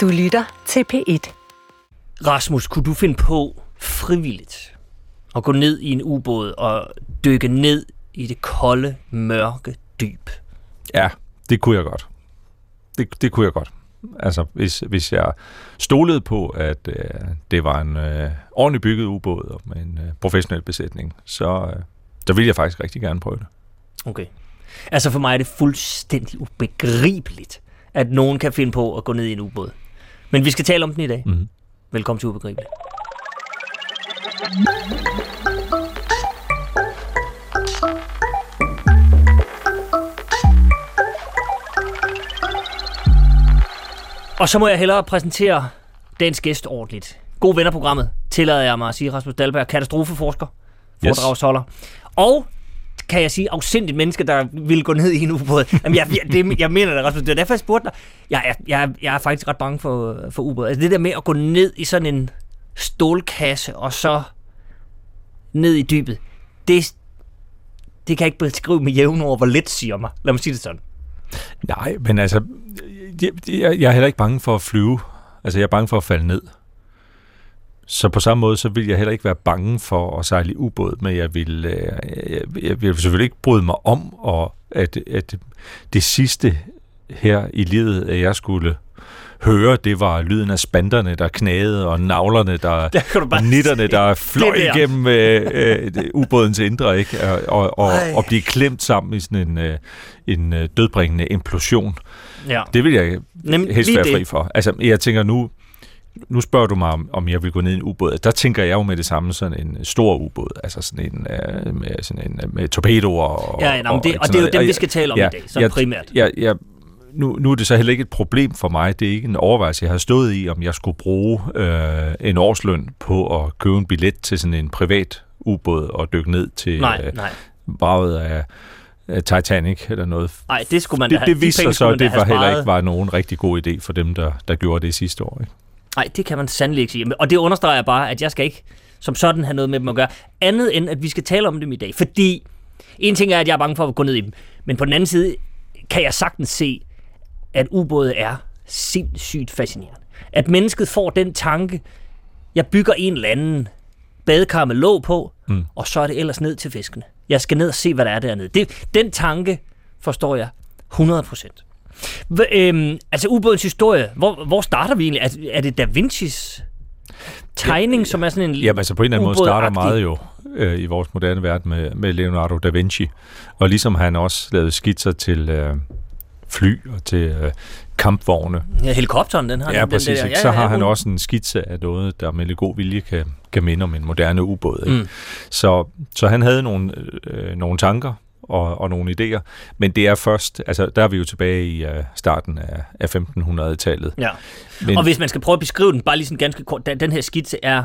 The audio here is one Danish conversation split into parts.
Du lytter til P1. Rasmus, kunne du finde på frivilligt at gå ned i en ubåd og dykke ned i det kolde, mørke dyb? Ja, det kunne jeg godt. Det, det kunne jeg godt. Altså, hvis, hvis jeg stolede på, at øh, det var en øh, ordentligt bygget ubåd og med en øh, professionel besætning, så, øh, så ville jeg faktisk rigtig gerne prøve det. Okay. Altså for mig er det fuldstændig ubegribeligt, at nogen kan finde på at gå ned i en ubåd. Men vi skal tale om den i dag. Mm-hmm. Velkommen til Ubegribeligt. Og så må jeg hellere præsentere dagens gæst ordentligt. God vennerprogrammet, tillader jeg mig at sige, Rasmus Dahlberg, katastrofeforsker, foredragsholder. Og kan jeg sige, afsindigt menneske, der ville gå ned i en ubåd. Jamen, jeg, jeg, det, jeg mener det, Rasmus. Det er derfor, jeg spurgte dig. Jeg, jeg, jeg, jeg er faktisk ret bange for, for ubåd. Altså det der med at gå ned i sådan en stålkasse, og så ned i dybet, det, det kan jeg ikke beskrive med jævne ord, hvor lidt siger mig. Lad mig sige det sådan. Nej, men altså, jeg, jeg er heller ikke bange for at flyve. Altså, jeg er bange for at falde ned. Så på samme måde, så vil jeg heller ikke være bange for at sejle i ubåd, men jeg vil, øh, jeg, jeg vil selvfølgelig ikke bryde mig om, og at, at det sidste her i livet, at jeg skulle høre, det var lyden af spanderne, der knagede, og navlerne, der, Der nitterne, der fløj der. igennem øh, øh, ubådens indre, ikke? Og, og, og, Ej. og blive klemt sammen i sådan en, øh, en øh, dødbringende implosion. Ja. Det vil jeg Nem, helst være det. fri for. Altså, jeg tænker nu, nu spørger du mig, om, om jeg vil gå ned i en ubåd. Der tænker jeg jo med det samme sådan en stor ubåd, altså sådan en øh, med, sådan en, øh, med torpedoer og... Ja, ja, nå, men det, og sådan det er jo dem, vi skal tale om ja, i dag, så jeg- primært. Jeg, jeg, nu, nu er det så heller ikke et problem for mig. Det er ikke en overvejelse, jeg har stået i, om jeg skulle bruge øh, en årsløn på at købe en billet til sådan en privat ubåd og dykke ned til Nej, øh, nej. braget af, Titanic eller noget. Nej, det skulle man Det, have. det de viste penge sig så, skulle man at det var heller ikke var nogen rigtig god idé for dem, der, der gjorde det sidste år. Ikke? Nej, det kan man sandelig ikke sige. Og det understreger bare, at jeg skal ikke som sådan have noget med dem at gøre. Andet end, at vi skal tale om dem i dag. Fordi en ting er, at jeg er bange for at gå ned i dem. Men på den anden side kan jeg sagtens se, at ubåde er sindssygt fascinerende. At mennesket får den tanke, jeg bygger en eller anden badekar med låg på, mm. og så er det ellers ned til fiskene. Jeg skal ned og se, hvad der er dernede. Det, den tanke forstår jeg 100 procent. Øhm, altså ubådens historie, hvor, hvor starter vi egentlig? Er, er det Da Vincis tegning, som er sådan en... Jamen altså på en eller anden måde starter meget jo øh, i vores moderne verden med, med Leonardo da Vinci. Og ligesom han også lavede skitser til øh, fly og til øh, kampvogne. Ja, helikopteren, den har Ja, den, præcis. Den der, ikke? Så har han også en skitse af noget, der med lidt god vilje kan, kan minde om en moderne ubåd. Ikke? Mm. Så, så han havde nogle, øh, nogle tanker og, og nogle idéer. Men det er først, altså der er vi jo tilbage i øh, starten af, af 1500-tallet. Ja. Men, Og hvis man skal prøve at beskrive den, bare lige sådan ganske kort, den, den her skitse er,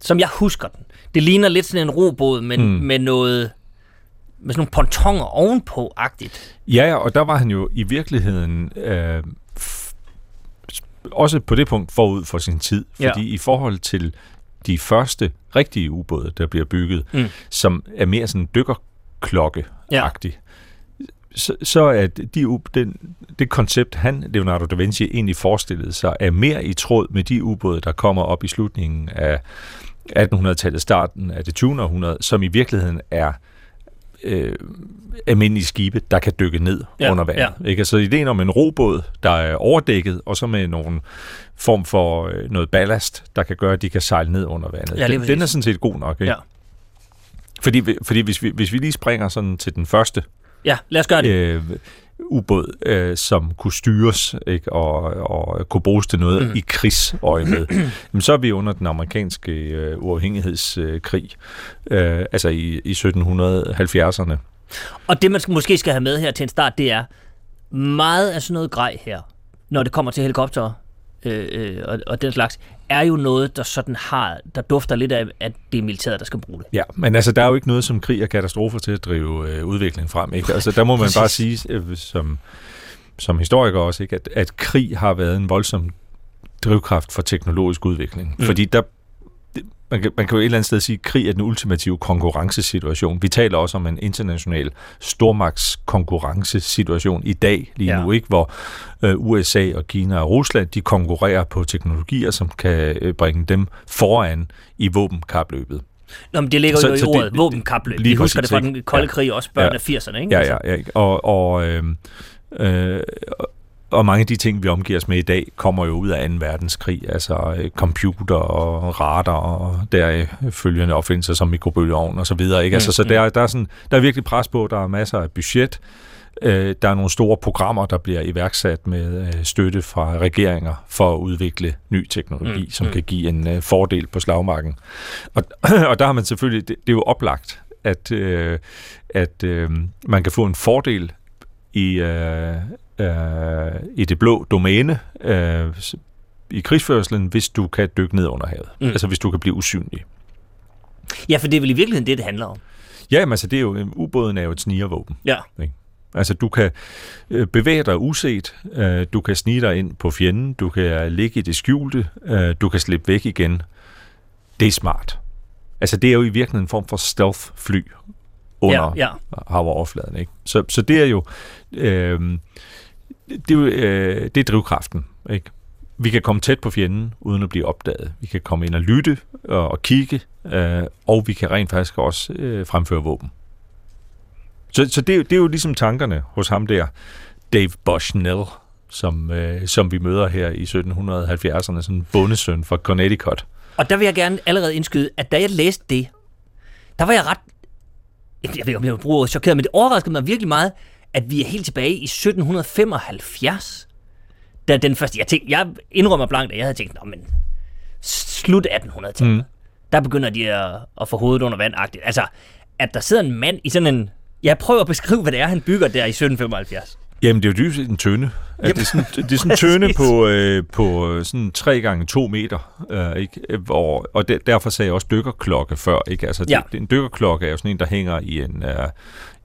som jeg husker den, det ligner lidt sådan en robåd, men Mm. med noget, med sådan nogle pontoner ovenpå-agtigt. Ja, og der var han jo i virkeligheden øh, også på det punkt forud for sin tid. Ja. Fordi i forhold til de første rigtige ubåde, der bliver bygget, Mm. som er mere sådan dykkerklokke Ja. så, så er de, den, det koncept, han, Leonardo da Vinci, egentlig forestillede sig, er mere i tråd med de ubåde, der kommer op i slutningen af 1800-tallet, starten af det 20. århundrede, som i virkeligheden er øh, almindelige skibe, der kan dykke ned Ja, under vandet. Ja. Ikke? Altså ideen om en robåd, der er overdækket, og så med nogle form for øh, noget ballast, der kan gøre, at de kan sejle ned under vandet. Ja, den, den er sådan set god nok. Ikke? Ja. Fordi, fordi hvis, vi, hvis vi lige springer sådan til den første Ja, lad os gøre det. øh, ubåd, øh, som kunne styres ikke, og, og kunne bruges til noget Mm. i krigsøje med. Jamen, så er vi under den amerikanske øh, uafhængighedskrig, øh, altså i, i 1770'erne. Og det, man måske skal have med her til en start, det er meget af sådan noget grej her, når det kommer til helikopter øh, øh, og, og den slags, er jo noget, der sådan har, der dufter lidt af, at det er militæret, der skal bruge det. Ja, men altså, der er jo ikke noget som krig og katastrofer til at drive øh, udviklingen frem. Ikke? Altså, der må man bare sige, øh, som, som historiker også, ikke? At, at krig har været en voldsom drivkraft for teknologisk udvikling. Mm. Fordi der, man kan, man kan jo et eller andet sted sige, at krig er den ultimative konkurrencesituation. Vi taler også om en international stormagtskonkurrencesituation i dag, lige ja. nu, ikke, hvor øh, USA og Kina og Rusland, de konkurrerer på teknologier, som kan øh, bringe dem foran i våbenkapløbet. Nå, men det ligger så, jo så i ordet, det, våbenkapløb. Vi husker det fra den kolde krig, også børn ja. af 80'erne, ikke? Ja, ja, ja. Og, og, øh, øh, og mange af de ting, vi omgiver os med i dag, kommer jo ud af 2. verdenskrig, altså øh, computer og radar og der følgende opfindelser som mikrobølgeovn og så videre. Ikke? Altså, mm, så mm. der, der, er sådan, der er virkelig pres på, der er masser af budget, øh, der er nogle store programmer, der bliver iværksat med øh, støtte fra regeringer for at udvikle ny teknologi, mm, som mm. kan give en fordel på slagmarken. Og, og der har man selvfølgelig, det, det er jo oplagt, at, at man kan få en fordel i, øh, i det blå domæne øh, i krigsførselen, hvis du kan dykke ned under havet. Mm. Altså hvis du kan blive usynlig. Ja, for det er vel i virkeligheden det, det handler om. Ja, men altså det er jo, ubåden er jo et snigervåben. Ja. Ikke? Altså, du kan øh, bevæge dig uset, øh, du kan snige dig ind på fjenden, du kan ligge i det skjulte, øh, du kan slippe væk igen. Det er smart. Altså, det er jo i virkeligheden en form for stealth-fly under ja, ja. havoverfladen. Ikke? Så, så det er jo... Øh, det, øh, det er drivkraften. Ikke? Vi kan komme tæt på fjenden, uden at blive opdaget. Vi kan komme ind og lytte og, og kigge, øh, og vi kan rent faktisk også øh, fremføre våben. Så, så det, det er jo ligesom tankerne hos ham der, Dave Bushnell, som, øh, som vi møder her i 1770'erne, sådan en bondesøn fra Connecticut. Og der vil jeg gerne allerede indskyde, at da jeg læste det, der var jeg ret, jeg ved ikke, om jeg bruger chokeret, men det overraskede mig virkelig meget, at vi er helt tilbage i 1775. Da den første, jeg, tænkte, jeg indrømmer blankt, at jeg havde tænkt, men slut 1800-tallet, mm. der begynder de at, at få hovedet under vand -agtigt. Altså, at der sidder en mand i sådan en... Jeg prøver at beskrive, hvad det er, han bygger der i 1775. Jamen, det er jo dybest en tønde. Ja, det er sådan, det er sådan en tønde på, øh, på øh, sådan 3 gange 2 meter. Øh, ikke? Hvor, og der, derfor sagde jeg også dykkerklokke før. Ikke? Altså, ja. det, en dykkerklokke er jo sådan en, der hænger i en, øh,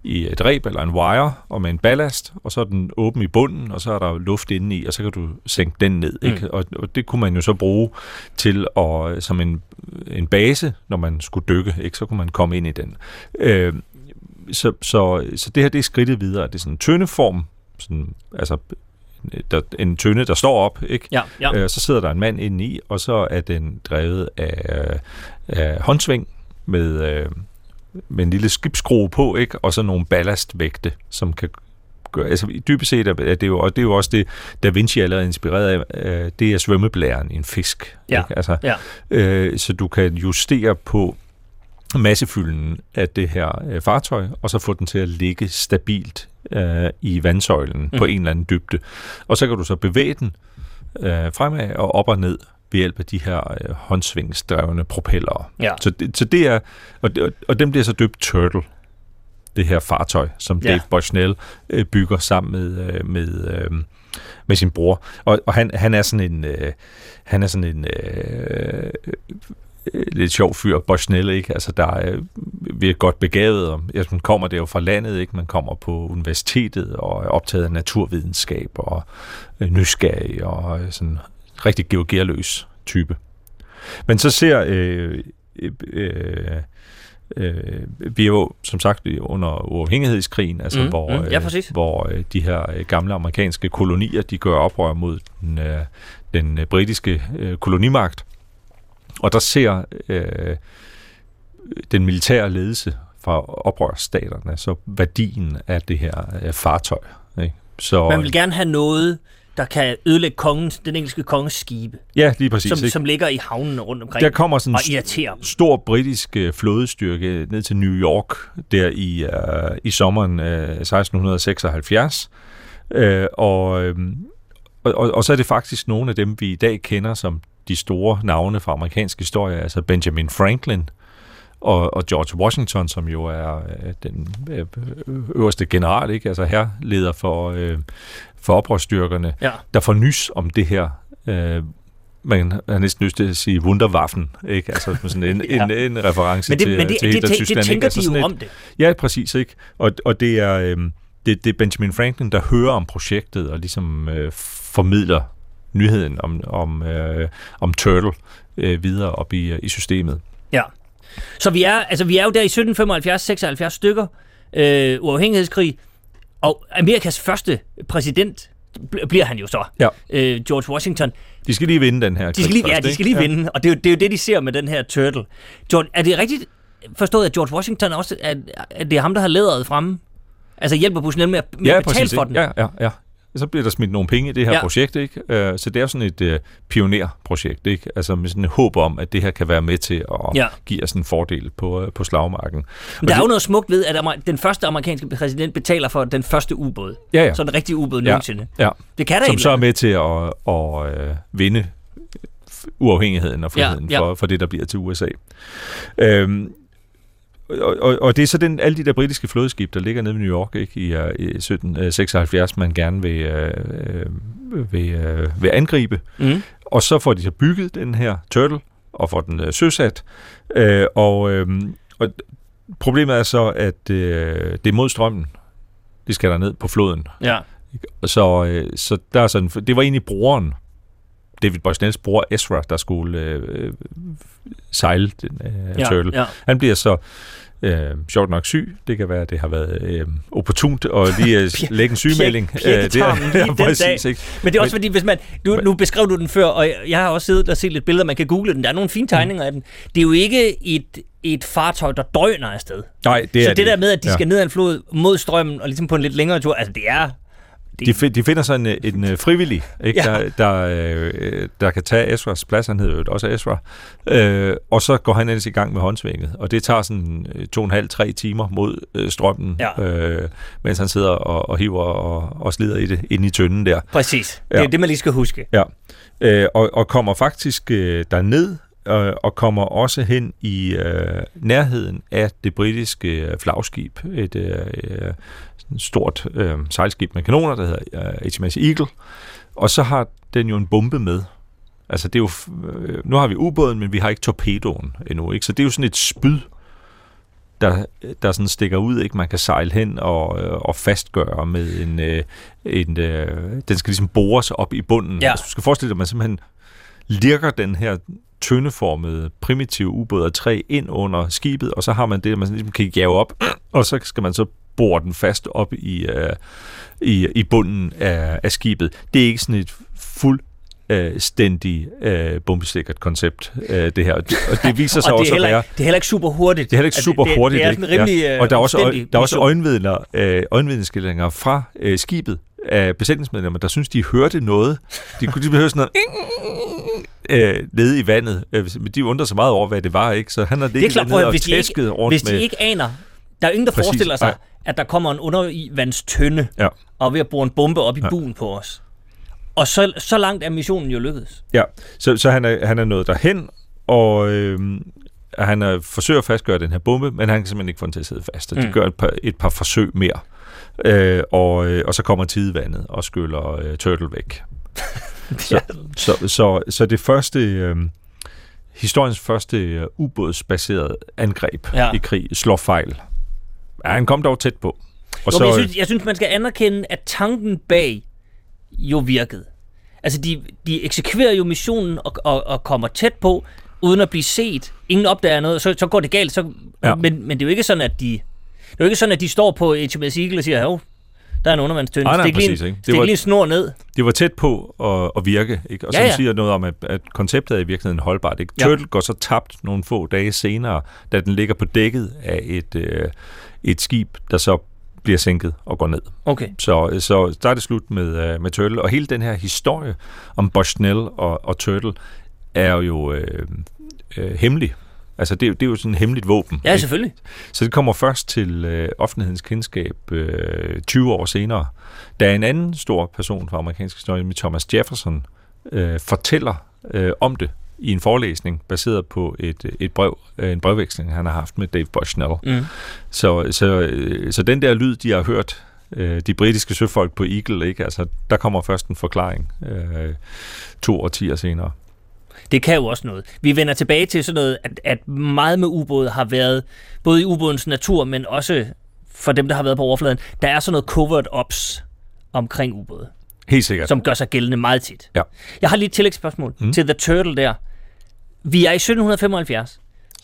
i et reb eller en wire og med en ballast, og så er den åben i bunden, og så er der luft inde i, og så kan du sænke den ned. Mm. Ikke? Og, og det kunne man jo så bruge til at, som en, en base, når man skulle dykke, ikke? så kunne man komme ind i den. Øh, så, så, så det her det er skridtet videre. Det er sådan en tyndeform, sådan, altså der, en tynde, der står op, ikke? Ja, ja. Øh, så sidder der en mand inde i, og så er den drevet af, af håndsving med, øh, med en lille skibsskrue på, ikke? og så nogle ballastvægte, som kan gøre... Altså dybest set er det jo, og det er jo også det, Da Vinci allerede er inspireret af, det er svømmeblæren i en fisk. Ja. Ikke? Altså, ja. øh, så du kan justere på massefylden af det her øh, fartøj, og så få den til at ligge stabilt øh, i vandsøjlen mm. på en eller anden dybde. Og så kan du så bevæge den øh, fremad og op og ned ved hjælp af de her øh, håndsvingsdrevne propeller. Ja. Så, det, så det er, og, og dem bliver så døbt Turtle, det her fartøj, som Dave ja. Bushnell øh, bygger sammen med, øh, med, øh, med sin bror. Og, og han, han er sådan en, øh, han er sådan en øh, lidt sjov fyr, Bushnell, ikke? Altså, der er virkelig godt begavet, og altså, man kommer der jo fra landet, ikke? Man kommer på universitetet og er optaget af naturvidenskab og øh, nysgerrig og sådan rigtig georgialøs type. Men så ser øh, øh, øh, vi er jo som sagt under uafhængighedskrigen, altså mm, hvor, mm, ja, øh, hvor øh, de her øh, gamle amerikanske kolonier, de gør oprør mod den, øh, den øh, britiske øh, kolonimagt. Og der ser øh, den militære ledelse fra oprørsstaterne så værdien af det her øh, fartøj. Ikke? Så, Man vil gerne have noget, der kan ødelægge kongens, den engelske konges skibe. Ja, lige præcis. Som, som ligger i havnen rundt omkring der kommer sådan en stor britisk uh, flådestyrke ned til New York der i, uh, i sommeren uh, 1676. Uh, og, uh, og, og, og så er det faktisk nogle af dem, vi i dag kender som de store navne fra amerikansk historie, altså Benjamin Franklin, og, og George Washington, som jo er øh, den øh, øverste general, ikke? altså herleder for, øh, for oprørsstyrkerne, ja. der får nys om det her øh, man har næsten lyst til at sige Wunderwaffen, ikke? Altså sådan en, ja. en, en reference men det, til, men det, til det, det, Tyskland. Det tænker altså de jo et, om det. Ja, præcis, ikke? Og, og det er... Øh, det, det er Benjamin Franklin, der hører om projektet og ligesom øh, formidler nyheden om, om, øh, om Turtle øh, videre op i, i systemet. Ja. Så vi er, altså, vi er jo der i 1775-76 stykker, øh, uafhængighedskrig, og Amerikas første præsident bl- bliver han jo så, Ja. øh, George Washington. De skal lige vinde den her De skal lige, ja, de skal lige vinde, og det er, jo, det er jo det, de ser med den her turtle. George, er det rigtigt forstået, at George Washington også, at, at det er ham, der har læderet fremme? Altså hjælper Bushnell med med Ja, at betale præcis. for den? Ja, ja, ja. Så bliver der smidt nogle penge i det her Ja. projekt, ikke? Øh, Så det er jo sådan et uh, pionerprojekt, ikke? Altså med sådan et håb om, at det her kan være med til at Ja. give os en fordel på, uh, på slagmarken. Men der er jo noget smukt ved, at den første amerikanske præsident betaler for den første ubåd. Ja, ja. Så den rigtige ubåd Ja. nogensinde. ja. Det kan der Som så er med til at, at uh, vinde f- uafhængigheden og friheden Ja, ja. For, for det, der bliver til USA. Øhm, og, og, og det er så den, alle de der britiske flådeskib, der ligger nede i New York ikke, i, uh, i 1776, man gerne vil, uh, vil, uh, vil angribe. Mm. Og så får de så bygget den her turtle, og får den øh, søsat. Øh, og, øh, og problemet er så, at øh, det er mod strømmen. De skal der ned på floden. Ja. Så, øh, så der er sådan, det var egentlig broren, David Bushnells bror Ezra, der skulle øh, sejle den øh, Ja, turtle. ja. Han bliver så øh, sjovt nok syg. Det kan være, at det har været øh, opportunt at lige øh, lægge en sygemelding. pjek- pjekketarmen lige den dag. ikke? Men det er også fordi, hvis man... Nu, nu beskrev du den før, og jeg, har også siddet og set lidt billeder, man kan google den. Der er nogle fine tegninger af den. Det er jo ikke et, et fartøj, der døgner afsted. Nej, det så er det der med, at de ja. skal ned ad en flod mod strømmen, og ligesom på en lidt længere tur, altså det er... De, fi- de finder sådan en, en øh, frivillig, ikke, Ja. der, der, øh, der kan tage Ezras plads, han hedder jo også Ezra, øh, og så går han ellers i gang med håndsvinget, og det tager sådan øh, to og en halv, tre timer mod øh, strømmen, Ja. øh, mens han sidder og, og hiver og, og slider i det inde i tønden der. præcis. Det Ja. er det, man lige skal huske. Ja. Øh, og, og kommer faktisk øh, derned, øh, og kommer også hen i øh, nærheden af det britiske øh, flagskib, et øh, øh, stort øh, sejlskib med kanoner, der hedder øh, HMS Eagle, og så har den jo en bombe med. Altså det er jo, øh, nu har vi ubåden, men vi har ikke torpedoen endnu, ikke? så det er jo sådan et spyd, der, der sådan stikker ud, ikke? Man kan sejle hen og, øh, og fastgøre med en, øh, en øh, den skal ligesom bores op i bunden. Ja. Altså, du skal forestille dig, at man simpelthen lirker den her tyndeformede primitive ubåd af træ ind under skibet, og så har man det, man ligesom kan jage op, og så skal man så bore den fast op i, øh, i, i bunden af, af skibet. Det er ikke sådan et fuldstændig øh, bombesikkert koncept, øh, det her. Og det, og det viser sig og det også er, at være... det er heller ikke super hurtigt. Det er heller ikke Altså, super det, hurtigt. Det er sådan rimelig ja. øh, Og der er også, øj, der er også mission. øjenvidner, øh, øjenvidneskildringer fra øh, skibet af besætningsmedlemmer, der synes, de hørte noget. De kunne de høre sådan noget øh, nede i vandet. Øh, Men de undrer sig meget over, hvad det var. ikke. Så han har Det er ligget klart, prøv, hvis de, ikke, hvis de ikke aner, der er jo ingen, der Præcis, forestiller sig, nej. at der kommer en undervandstønde Ja. og ved at bruge en bombe op i Ja. buen på os. Og så, så langt er missionen jo lykkedes. Ja, så, så han, er, han er nået derhen, og øh, han er, forsøger at fastgøre den her bombe, men han kan simpelthen ikke få den til at sidde fast. Og de Mm. gør et par, et par forsøg mere. Øh, og, øh, og så kommer tidevandet og skyller øh, Turtle væk. Så, så, så, så det første, øh, historiens første øh, ubådsbaserede angreb Ja. ja. i krig slår fejl. Ja, han kom dog tæt på. Og Jo, men jeg, synes, jeg synes, man skal anerkende, at tanken bag jo virkede. Altså, de, de eksekverer jo missionen og, og, og kommer tæt på, uden at blive set. Ingen opdager noget, så, så går det galt. Så, ja. Ja. men, men det er jo ikke sådan, at de... Det er jo ikke sådan, at de står på HMS Eagle og siger, hov, der er en undervandstønde. Nej, nej, Stik præcis, ikke? Det var- lige en snor ned. det var tæt på at, at virke, ikke? og Ja, som ja. siger noget om, at, at konceptet er i virkeligheden holdbart. Ikke? Ja. Turtle går så tabt nogle få dage senere, da den ligger på dækket af et, øh, et skib, der så bliver sænket og går ned. Okay. Så, så der er det slut med, øh, med Turtle. Og hele den her historie om Bushnell og, og Turtle er jo øh, øh, hemmelig. Altså, det, er det er jo sådan et hemmeligt våben. Ja, ikke? selvfølgelig. Så det kommer først til øh, offentlighedens kendskab øh, 20 år senere, da en anden stor person fra amerikansk historie, Thomas Jefferson, øh, fortæller øh, om det i en forelæsning, baseret på et, et brev, en brevveksling, han har haft med Dave Bushnell. Mm. Så, så, øh, så den der lyd, de har hørt, øh, de britiske søfolk på Eagle, ikke? Altså, der kommer først en forklaring øh, to årtier senere. Det kan jo også noget. Vi vender tilbage til sådan noget, at, at meget med ubåde har været, både i ubådens natur, men også for dem, der har været på overfladen, der er sådan noget covert ops omkring ubåde, Helt sikkert. som gør sig gældende meget tit. Ja. Jeg har lige et tillægsspørgsmål. Mm. til The Turtle der. Vi er i 1775.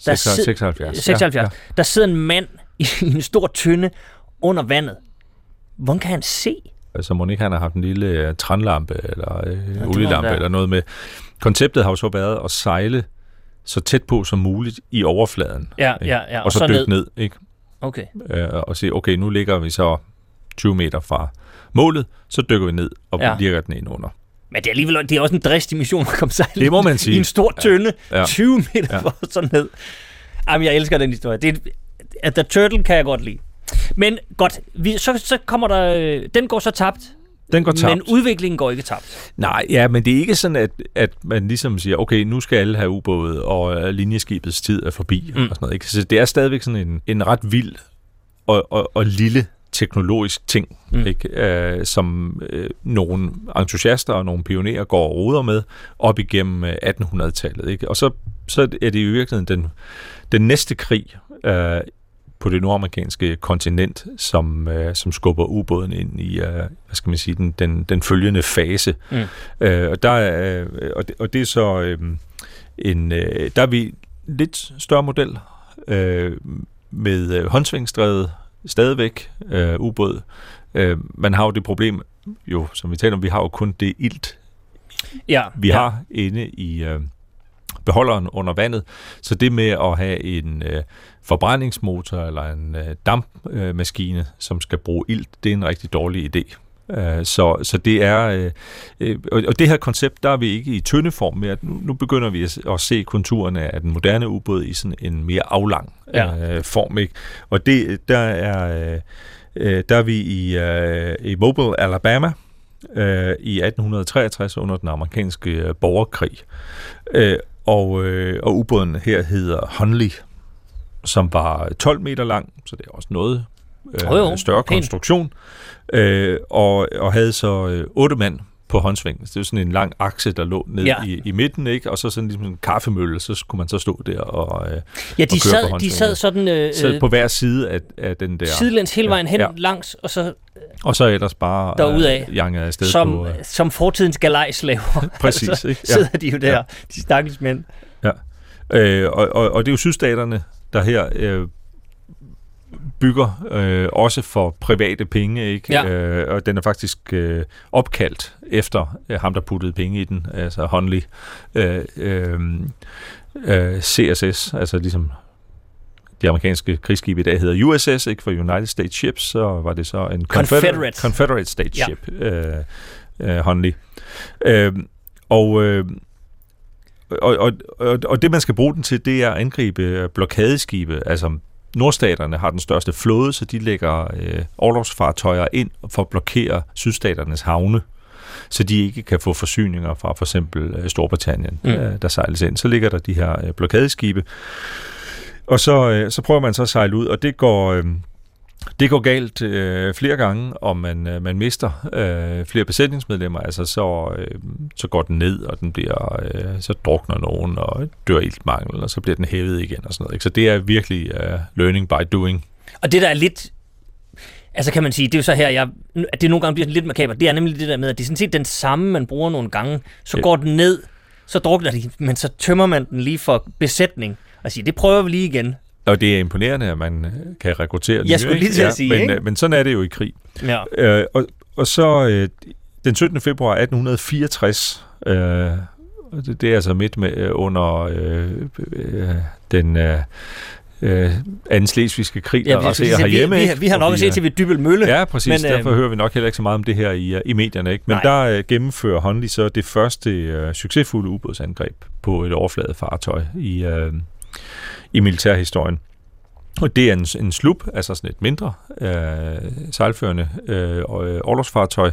Der 76. sid- 76. 76. Ja, Ja, Der sidder en mand i en stor tynde under vandet. Hvordan kan han se? ja. Så må ikke han har haft en lille øh, trænlampe eller øh, må olielampe eller noget med. Konceptet har jo så været at sejle så tæt på som muligt i overfladen. Ja, ikke? ja, ja. og så, dykke ned. Ikke? Okay. Øh, og sige, okay, nu ligger vi så 20 meter fra målet, så dykker vi ned og Ja. ja. ligger den ind under. Men det er alligevel det er også en dristig mission at komme sejle Det må man i sige. en stor tønde, ja. Ja. 20 meter Ja. for sådan ned. Jamen, jeg elsker den historie. Det er, at The Turtle kan jeg godt lide. Men godt, vi, så, så kommer der... øh, Den går så tabt, Den går tabt. men udviklingen går ikke tabt. Nej, ja, men det er ikke sådan, at, at man ligesom siger, okay, nu skal alle have ubåde, og øh, linjeskibets tid er forbi, mm. og sådan noget. Ikke? Så det er stadigvæk sådan en, en ret vild og, og, og lille teknologisk ting, Mm. ikke? Øh, som øh, nogle entusiaster og nogle pionerer går og roder med op igennem øh, 1800-tallet. Ikke? Og så, så er det i virkeligheden den, den næste krig øh, på det nordamerikanske kontinent, som, øh, som skubber ubåden ind i, øh, hvad skal man sige, den, den, den følgende fase. Mm. Øh, og, der er, øh, og, det, og det er så øh, en, øh, der er vi lidt større model øh, med øh, håndsvingsdrevet stadigvæk øh, ubåd. Øh, man har jo det problem, jo, som vi taler om, vi har jo kun det ilt, Ja, vi ja. har inde i øh, beholderen under vandet. Så det med at have en øh, forbrændingsmotor eller en øh, dampmaskine, øh, som skal bruge ilt, det er en rigtig dårlig idé. Øh, Så, så det er, øh, øh, og det her koncept, der er vi ikke i tyndeform med, at nu, nu begynder vi at, at se konturerne af den moderne ubåd i sådan en mere aflang Ja. form. Ikke? Og det, der er, der er vi i, i Mobile, Alabama, øh, i 1863 under den amerikanske borgerkrig. Øh, og, øh, og ubåden her hedder Hunley, som var 12 meter lang, så det er også noget øh, Jo, jo, større pænt. konstruktion, øh, og, og havde så øh, otte mand på håndsving. Det er sådan en lang akse, der lå ned Ja. ja. i, i midten, ikke? og så sådan ligesom en kaffemølle, så kunne man så stå der og øh, ja de, og køre på sad, de håndsvingen. sad sådan øh, så på hver side af, af den der, sidelæns hele vejen hen Ja. langs, og så og så ellers bare Derudad. øh, janget afsted som, på... Øh, som fortidens galejslaver. præcis, så ikke? sidder de jo der, Ja. de stakkels mænd. Øh, og, og, og det er jo sydstaterne, der her øh, bygger øh, også for private penge, ikke? Ja. Øh, og den er faktisk øh, opkaldt efter øh, ham, der puttede penge i den, altså Hunley. Øh, øh, øh, CSS, altså ligesom de amerikanske krigsskibe i dag hedder USS, ikke for United States Ships, så var det så en Confederate. Confederate States Ja. Ship, øh, øh, Hunley. Øh, og, øh, og, og, og, og det, man skal bruge den til, det er at angribe blokadeskibe. Altså, nordstaterne har den største flåde, så de lægger øh, overlovsfartøjer ind for at blokere sydstaternes havne så de ikke kan få forsyninger fra for eksempel øh, Storbritannien, Mm. øh, der sejles ind. Så ligger der de her øh, blokadeskibe, og så, øh, så prøver man så at sejle ud, og det går, øh, det går galt øh, flere gange, og man, øh, man mister øh, flere besætningsmedlemmer, altså så, øh, så går den ned, og den bliver, øh, så drukner nogen, og dør iltmangel, og så bliver den hævet igen og sådan noget. Ikke? Så det er virkelig øh, learning by doing. Og det der er lidt... Altså kan man sige, det er jo så her, jeg, at det nogle gange bliver lidt makabert. Det er nemlig det der med, at det er sådan set den samme, man bruger nogle gange. Så Ja. går den ned, så drukner de, men så tømmer man den lige for besætning. Og siger, det prøver vi lige igen. Og det er imponerende, at man øh, kan rekruttere nye, skulle lige til at sige, men, ikke? øh, men sådan er det jo i krig. Ja. Øh, og, og så øh, den 17. februar 1864, øh, det, det er altså midt med øh, under øh, øh, den øh, øh, anden slesvigske krig, Ja, der vi, raserer vi, vi, herhjemme. vi, ikke? har, vi har nok at se øh, til ved Dybel Mølle. Ja, præcis. Men, Men, øh, Derfor hører vi nok heller ikke så meget om det her i, i medierne. Ikke? Men Nej. der øh, gennemfører Hunley så det første øh, succesfulde ubådsangreb på et overfladefartøj i, øh, i militærhistorien. Og det er en, en slup, altså sådan et mindre øh, sejlførende øh, overlovsfartøj,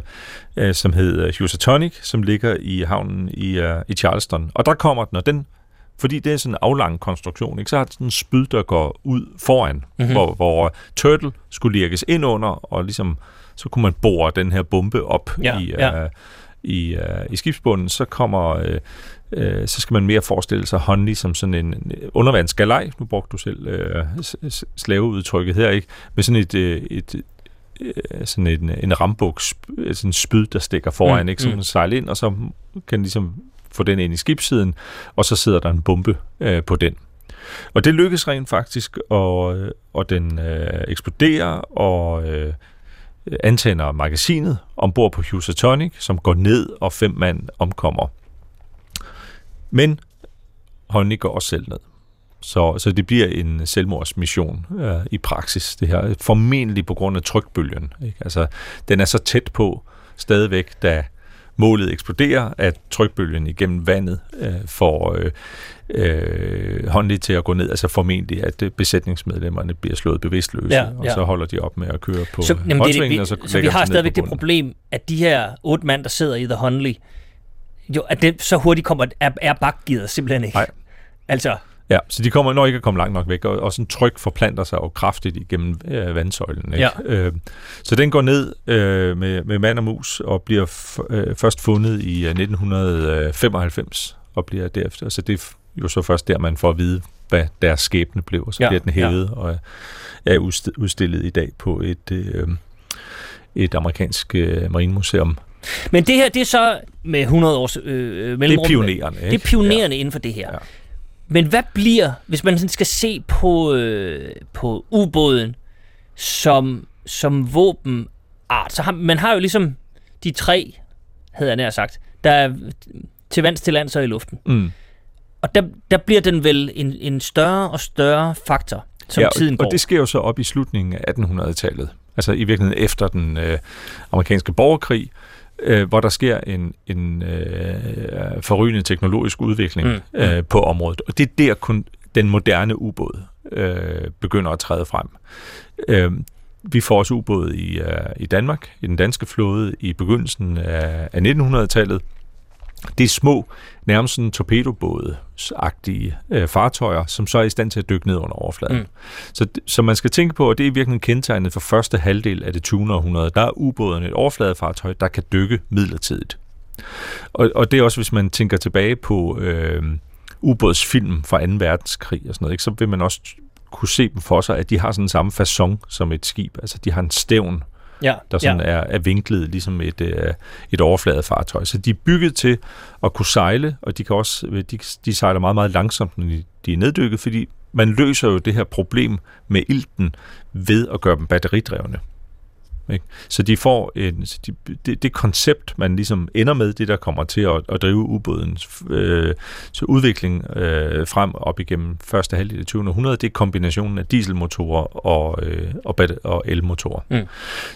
øh, som hedder Housatonic, som ligger i havnen i, øh, i Charleston. Og der kommer den, og den, fordi det er sådan en aflang konstruktion, ikke, så har den sådan en spyd, der går ud foran, Mhm. mm-hmm. hvor, hvor Turtle skulle lirkes ind under, og ligesom, så kunne man bore den her bombe op Ja, i, ja. Øh, i, øh, i skibsbunden. Så kommer... Øh, øh, så skal man mere forestille sig Hunley som sådan en undervandsgalej. Nu brugte du selv øh, slaveudtrykket her, ikke? Med sådan et, øh, et øh, sådan en, en rambuk, sp- sådan en spyd, der stikker foran, Mm, mm, ikke? Så mm. man sejler ind, og så kan ligesom få den ind i skibssiden, og så sidder der en bombe øh, på den. Og det lykkes rent faktisk, og, øh, og den øh, eksploderer og øh, antænder magasinet ombord på Housatonic, som går ned, og fem mand omkommer. Men Honey går også selv ned. Så, så det bliver en selvmordsmission øh, i praksis, det her. Formentlig på grund af trykbølgen. Ikke? Altså, den er så tæt på stadigvæk, da målet eksploderer, at trykbølgen igennem vandet øh, får øh, øh, håndligt til at gå ned. Altså formentlig, at øh, besætningsmedlemmerne bliver slået bevidstløse, ja, ja. og så holder de op med at køre på så, jamen, det, vi, og så, så vi har stadigvæk det problem, at de her otte mand, der sidder i The Honley, jo, at det så hurtigt kommer, er, er bakgivet simpelthen ikke. Nej. Altså, Ja, så de kommer når ikke at komme langt nok væk, og, og sådan tryk forplanter sig jo kraftigt igennem øh, vandsøjlen. Ikke? Ja. Øh, så den går ned øh, med, med mand og mus, og bliver f- øh, først fundet i 1995, øh, og bliver derefter. Så det er jo så først der, man får at vide, hvad deres skæbne blev, og så ja, bliver den hævet, ja. og er udstillet i dag på et, øh, et amerikansk øh, marinemuseum. Men det her, det er så med 100 års øh, mellemrum. Det er pionerende, ikke? Det er pionerende ja. inden for det her. Ja. Men hvad bliver, hvis man sådan skal se på, øh, på ubåden som, som våbenart, så har man har jo ligesom de tre, havde jeg nær sagt, der er til vands, til lands og i luften. Mm. Og der, der bliver den vel en, en større og større faktor, som ja, tiden går. og det sker jo så op i slutningen af 1800-tallet. Altså i virkeligheden efter den øh, amerikanske borgerkrig, øh, hvor der sker en, en øh, forrygende teknologisk udvikling mm. øh, på området. Og det er der kun den moderne ubåd øh, begynder at træde frem. Øh, vi får også ubåd i, uh, i Danmark, i den danske flåde, i begyndelsen af, af 1900-tallet. Det er små, nærmest sådan torpedobåde-agtige øh, fartøjer, som så er i stand til at dykke ned under overfladen. Mm. Så, så man skal tænke på, at det er virkelig kendetegnet for første halvdel af det 20. århundrede. Der er ubåden et overfladefartøj, der kan dykke midlertidigt. Og, og det er også, hvis man tænker tilbage på øh, ubådsfilm fra 2. verdenskrig og sådan noget, ikke, så vil man også kunne se dem for sig, at de har sådan samme façon som et skib. Altså, de har en stævn ja, der sådan ja. er, er vinklet ligesom et, øh, et overfladefartøj. Så de er bygget til at kunne sejle, og de, kan også, de, de sejler meget, meget langsomt, når de, de er neddykket, fordi man løser jo det her problem med ilten ved at gøre dem batteridrevne. Ikke? Så de får en, så de, det, det koncept, man ligesom ender med, det der kommer til at, at drive ubådens øh, så udvikling øh, frem op igennem første halvdel af 20. århundrede, det er kombinationen af dieselmotorer og, øh, og, og elmotorer. Mm.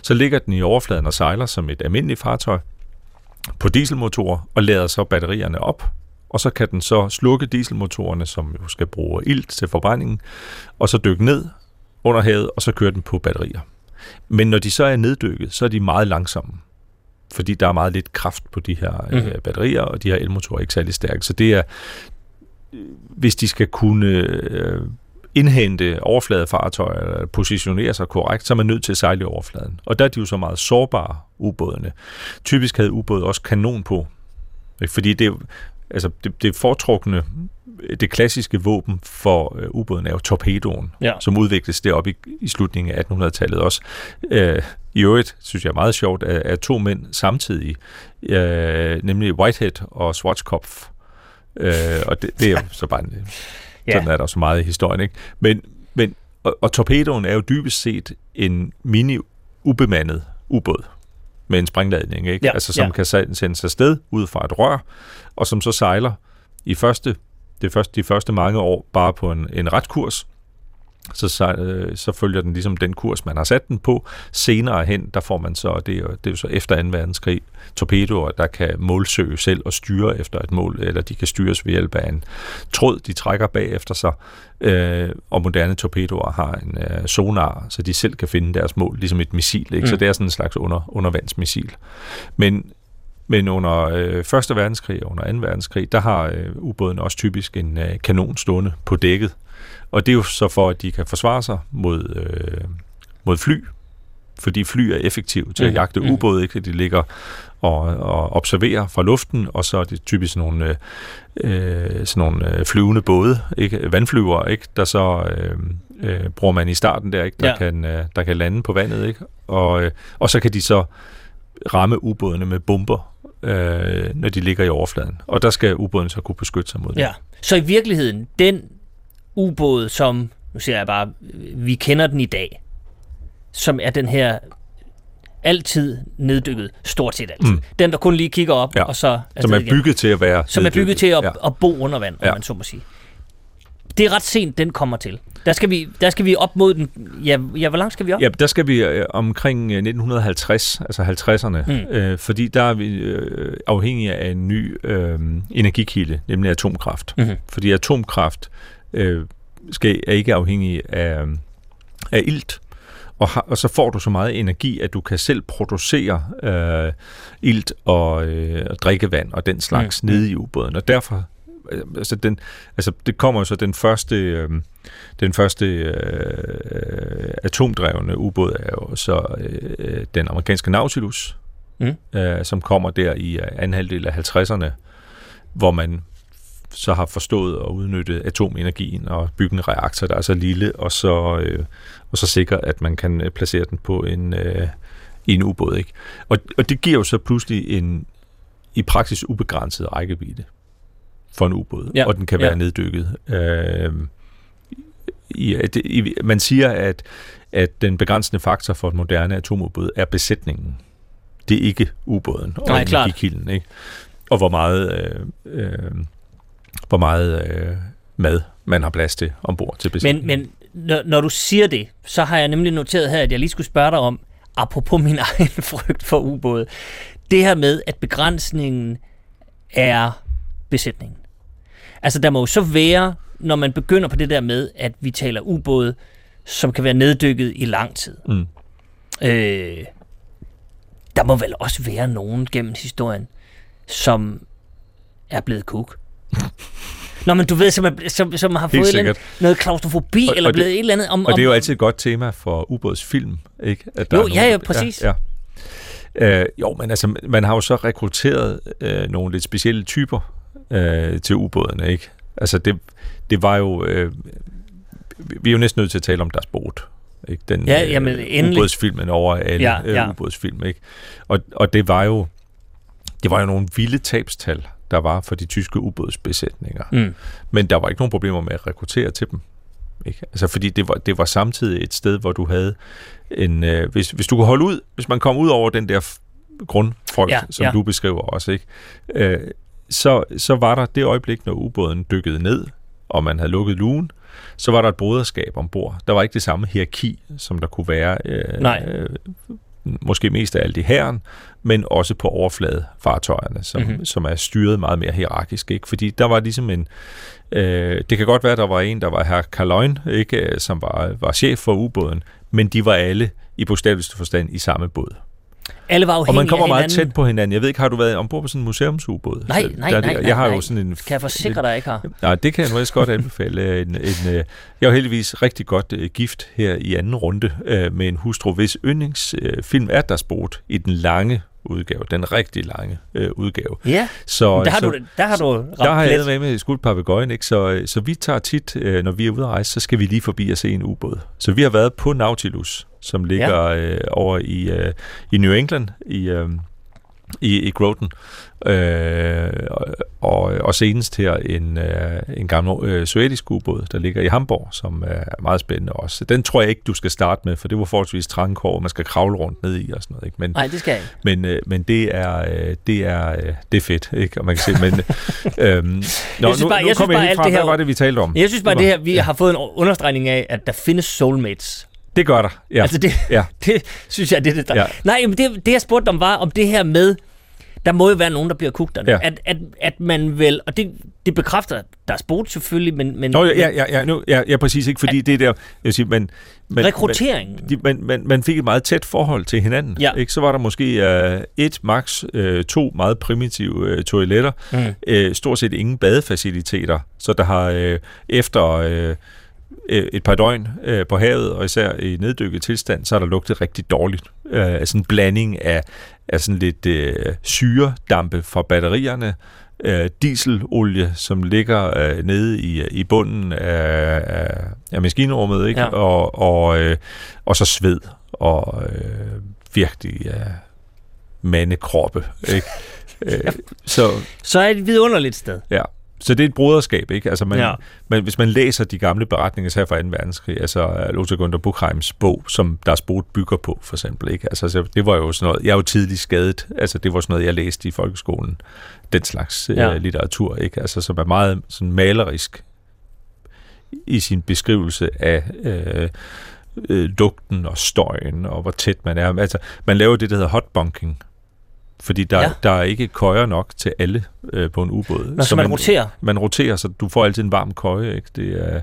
Så ligger den i overfladen og sejler som et almindeligt fartøj på dieselmotorer og lader så batterierne op, og så kan den så slukke dieselmotorerne, som jo skal bruge ilt til forbrændingen, og så dykke ned under havet, og så køre den på batterier. Men når de så er neddykket, så er de meget langsomme. Fordi der er meget lidt kraft på de her mm. øh, batterier, og de her elmotorer er ikke særlig stærke. Så det er, hvis de skal kunne øh, indhente overfladefartøjer eller positionere sig korrekt, så er man nødt til at sejle i overfladen. Og der er de jo så meget sårbare, ubådene. Typisk havde ubåde også kanon på, fordi det, altså det, det foretrukne det klassiske våben for øh, ubåden er jo torpedoen, ja. som udvikles deroppe i, i slutningen af 1800-tallet også. Øh, I øvrigt, synes jeg er meget sjovt, at, at to mænd samtidig, øh, nemlig Whitehead og Schwarzkopf, øh, og det, det er jo så bare en, ja. sådan er der så meget i historien, ikke? Men, men og, og torpedoen er jo dybest set en mini-ubemandet ubåd med en sprængladning, ikke? Ja, altså som ja. kan sendes afsted ud fra et rør, og som så sejler i første det første, de første mange år bare på en, en ret kurs, så, så, øh, så følger den ligesom den kurs, man har sat den på. Senere hen, der får man så, det er, det er jo så efter 2. verdenskrig, torpedoer, der kan målsøge selv og styre efter et mål, eller de kan styres ved hjælp af en tråd, de trækker bag efter sig, øh, og moderne torpedoer har en øh, sonar, så de selv kan finde deres mål, ligesom et missil, ikke? Mm. så det er sådan en slags under, undervandsmissil. Men men under øh, 1. verdenskrig og under 2. verdenskrig, der har øh, ubåden også typisk en øh, kanon stående på dækket. Og det er jo så for, at de kan forsvare sig mod, øh, mod fly, fordi fly er effektive til at jagte mm. ubåde, ikke? De ligger og, og observerer fra luften, og så er det typisk nogle, øh, sådan nogle øh, flyvende både, ikke? vandflyver, ikke? der så øh, øh, bruger man i starten der, ikke? Der, ja. kan, øh, der kan lande på vandet, ikke? Og, øh, og så kan de så ramme ubådene med bomber, øh, når de ligger i overfladen. Og der skal ubåden så kunne beskytte sig mod det. Ja. Så i virkeligheden, den ubåd, som, nu siger jeg bare, vi kender den i dag, som er den her altid neddykket, stort set altid. Mm. Den, der kun lige kigger op, Ja. og så Som er afsted igen. bygget til at være som er bygget til at, Ja. at bo under vand, om Ja. man så må sige. Det er ret sent, den kommer til. Der skal vi, der skal vi op mod den... Ja, ja hvor langt skal vi op? Ja, der skal vi øh, omkring øh, 1950, altså 50'erne, Mm. øh, fordi der er vi øh, afhængige af en ny øh, energikilde, nemlig atomkraft. Mhm. Fordi atomkraft øh, skal, er ikke afhængig af, af ilt, og, har, og så får du så meget energi, at du kan selv producere øh, ilt og, øh, drikkevand og den slags Mm. mm. nede i ubåden. Og derfor, øh, altså, den, altså det kommer jo så den første, øh, den første øh, atomdrevne ubåd er jo så øh, den amerikanske Nautilus, Mm. øh, som kommer der i anden halvdel af 50'erne, hvor man så har forstået at udnytte atomenergien og bygge en reaktor, der er så lille, og så, øh, og så sikre, at man kan øh, placere den på en, øh, i en ubåd. Ikke? Og, og det giver jo så pludselig en i praksis ubegrænset rækkevidde for en ubåd, Ja, og den kan ja. være neddykket. Øh, i, i, man siger, at, at den begrænsende faktor for et moderne atomubåd er besætningen. Det er ikke ubåden og Nej, energikilden. Ikke? Og hvor meget, øh, øh, hvor meget øh, mad man har plads til ombord til Men, besætningen. men når, når du siger det, så har jeg nemlig noteret her, at jeg lige skulle spørge dig om, apropos min egen frygt for ubåde, det her med, at begrænsningen er besætningen. Altså, der må jo så være, når man begynder på det der med, at vi taler ubåde, som kan være neddykket i lang tid. Mm. Øh, der må vel også være nogen gennem historien, som er blevet kuk. Nå, men du ved, som, er, som, som har fået eller sikkert. noget klaustrofobi, Og- eller og det- blevet et eller andet om... Og det er jo altid et godt tema for ubådsfilm, ikke? At Jo, er ja, ja, præcis. Ja, ja. Øh, jo, men altså, man har jo så rekrutteret øh, nogle lidt specielle typer øh, til ubådene, ikke? Altså, det, det var jo... Øh, vi er jo næsten nødt til at tale om deres båt. Ikke? Den, Ja, jamen, endelig. ubådsfilmen over alle Ja, ja, ja. ja. ubådsfilm, ikke? Og, og det var jo det var jo nogle vilde tabstal, der var for de tyske ubådsbesætninger. mm, Men der var ikke nogen problemer med at rekruttere til dem. Ikke? Altså, fordi det var, det var samtidig et sted, hvor du havde en... Øh, hvis, hvis du kunne holde ud, hvis man kom ud over den der grundfrygt, Ja, som ja. du beskriver også, ikke? Øh, så, så var der det øjeblik, når ubåden dykkede ned, og man havde lukket lugen, så var der et broderskab ombord. Der var ikke det samme hierarki, som der kunne være øh, Nej. øh, måske mest af alt i herren, men også på overfladefartøjerne, som, Mhm. mm-hmm. som er styret meget mere hierarkisk. Ikke? Fordi der var ligesom en... Øh, det kan godt være, at der var en, der var herr Karløjen, ikke, som var, var chef for ubåden, men de var alle i bogstaveligste forstand i samme båd. Alle var Og man kommer meget tæt på hinanden. Jeg ved ikke, har du været ombord på sådan en museumsubåd? Nej, Så nej, der nej, nej, Jeg har nej. jo sådan en... Kan jeg forsikre dig, ikke har? Nej, det kan jeg faktisk godt anbefale. En, en, øh, jeg er jo heldigvis rigtig godt øh, gift her i anden runde øh, med en hustru, hvis yndlingsfilm er Der Sport i den lange udgave, den rigtig lange øh, udgave. Ja, Så, der har, så, du, der har du der har ramt jeg med med skudt papegøjen, ikke? Så, øh, så vi tager tit, øh, når vi er ude at rejse, så skal vi lige forbi og se en ubåd. Så vi har været på Nautilus, som ligger øh, over i, øh, i New England, i, øh, i, i Groton. Øh, og, og senest her en, øh, en gammel øh, sovjetisk ubåd, der ligger i Hamburg, som er meget spændende også. Den tror jeg ikke, du skal starte med, for det var forholdsvis trangkår, man skal kravle rundt ned i og sådan noget. Ikke? Men, Nej, det skal jeg ikke. men, øh, men det er, øh, det er, øh, det er fedt, ikke? Og man kan se, men... øhm, nå, synes nu, bare- nu jeg synes bare, jeg alt fra, det her- hvad var det, vi talte om? Jeg synes bare, Det her, vi har fået en understregning af, at der findes soulmates. Det gør der, ja. Altså det, ja. det synes jeg, det er det, der... Ja. Nej, men det, det jeg spurgte om var, om det her med, der må jo være nogen, der bliver kugterne. Ja. At, at, at man vel, og det, det bekræfter deres sport selvfølgelig, men, men Nå, ja, ja, ja, nu, ja, ja, præcis, ikke? Fordi det er der, jeg vil sige, man, man, rekrutteringen. man, de, man, man, man fik et meget tæt forhold til hinanden. Ja. Ikke? Så var der måske øh, et, max øh, to meget primitive øh, toiletter. Mm. Øh, stort set ingen badefaciliteter. Så der har øh, efter øh, et par døgn øh, på havet, og især i neddykket tilstand, så har der lugtet rigtig dårligt. Øh, altså en blanding af, af sådan lidt øh, syredampe fra batterierne, øh, dieselolie, som ligger øh, nede i, i bunden af, af, af maskinrummet, ikke? Ja. Og, og, øh, og så sved og øh, virkelig øh, mandekroppe. Ikke? øh, så Så er det et vidunderligt sted. ja, så det er et broderskab, ikke? Altså man, Ja. man, hvis man læser de gamle beretninger her fra 2. verdenskrig, altså Lothar Gunther Buchheims bog, som Der Spot bygger på, for eksempel, ikke? Altså så det var jo sådan noget, jeg er jo tidligt skadet, altså det var sådan noget, jeg læste i folkeskolen, den slags Ja. ja. øh, litteratur, ikke? Altså som er meget sådan malerisk i sin beskrivelse af øh, øh, lugten og støjen, og hvor tæt man er. Altså, man laver det, der hedder hotbunking, fordi der, Ja. der er ikke køjer nok til alle øh, på en ubåd. Når så man roterer. Man roterer, så du får altid en varm køje, ikke? Det er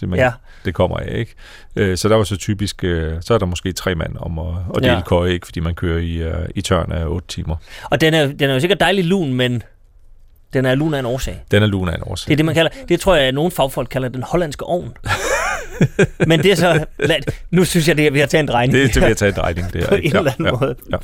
det, man, Ja. ja. det kommer af, ikke? Øh, så der var så typisk, øh, så er der måske tre mand om at, at dele Ja. køje, ikke? Fordi man kører i, øh, i tørn af otte timer. Og den er, den er jo sikkert dejlig lun, men den er lun af en årsag. Den er luna en årsag. Det er det, man kalder, det tror jeg, at nogle fagfolk kalder den hollandske ovn. men det er så, lad, nu synes jeg, det er, vi har taget en drejning. Det, det vil jeg tage en drejning, det er. På en eller anden ja, måde. Ja.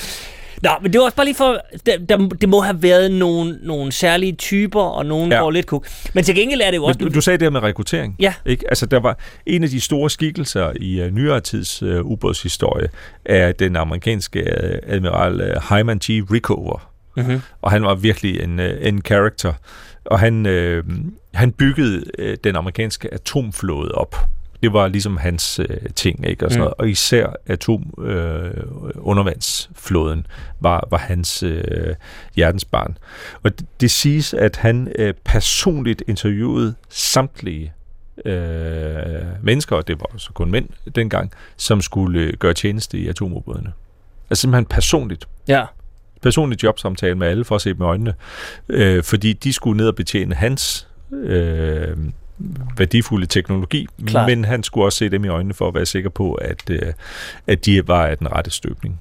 Nå, men det var også bare lige for, der, der, det må have været nogle, nogle særlige typer, og nogle Ja. går lidt kuk. Men til gengæld er det jo også... Men du, du sagde det her med rekruttering. Ja. Ikke? Altså, der var en af de store skikkelser i uh, nyere tids uh, ubådshistorie, er den amerikanske uh, admiral uh, Hyman G. Rickover. mm-hmm. Og han var virkelig en, uh, en character. Og han, øh, han byggede øh, den amerikanske atomflåde op. Det var ligesom hans øh, ting, ikke? Og, sådan Mm. noget. og især atom øh, undervandsflåden var, var hans øh, hjertensbarn. Og det, det siges, at han øh, personligt interviewede samtlige øh, mennesker, og det var så kun mænd dengang, som skulle øh, gøre tjeneste i atomubådene. Altså simpelthen personligt Ja. personlig jobsamtale med alle for at se dem i øjnene, øh, fordi de skulle ned og betjene hans øh, værdifulde teknologi, Klart. men han skulle også se dem i øjnene for at være sikker på, at, øh, at de var af den rette støbning.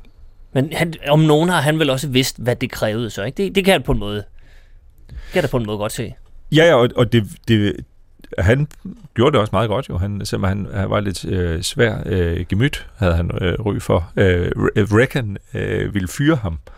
Men han, om nogen har han vel også vidst, hvad det krævede så, ikke? Det, det kan jeg på en måde... Det kan jeg på en måde godt se. Ja, ja, og, og det, det, han gjorde det også meget godt jo. Han, selvom han, han var lidt øh, svær øh, gemyt, havde han øh, ry for. Øh, Reagan øh, ville fyre ham. Øh,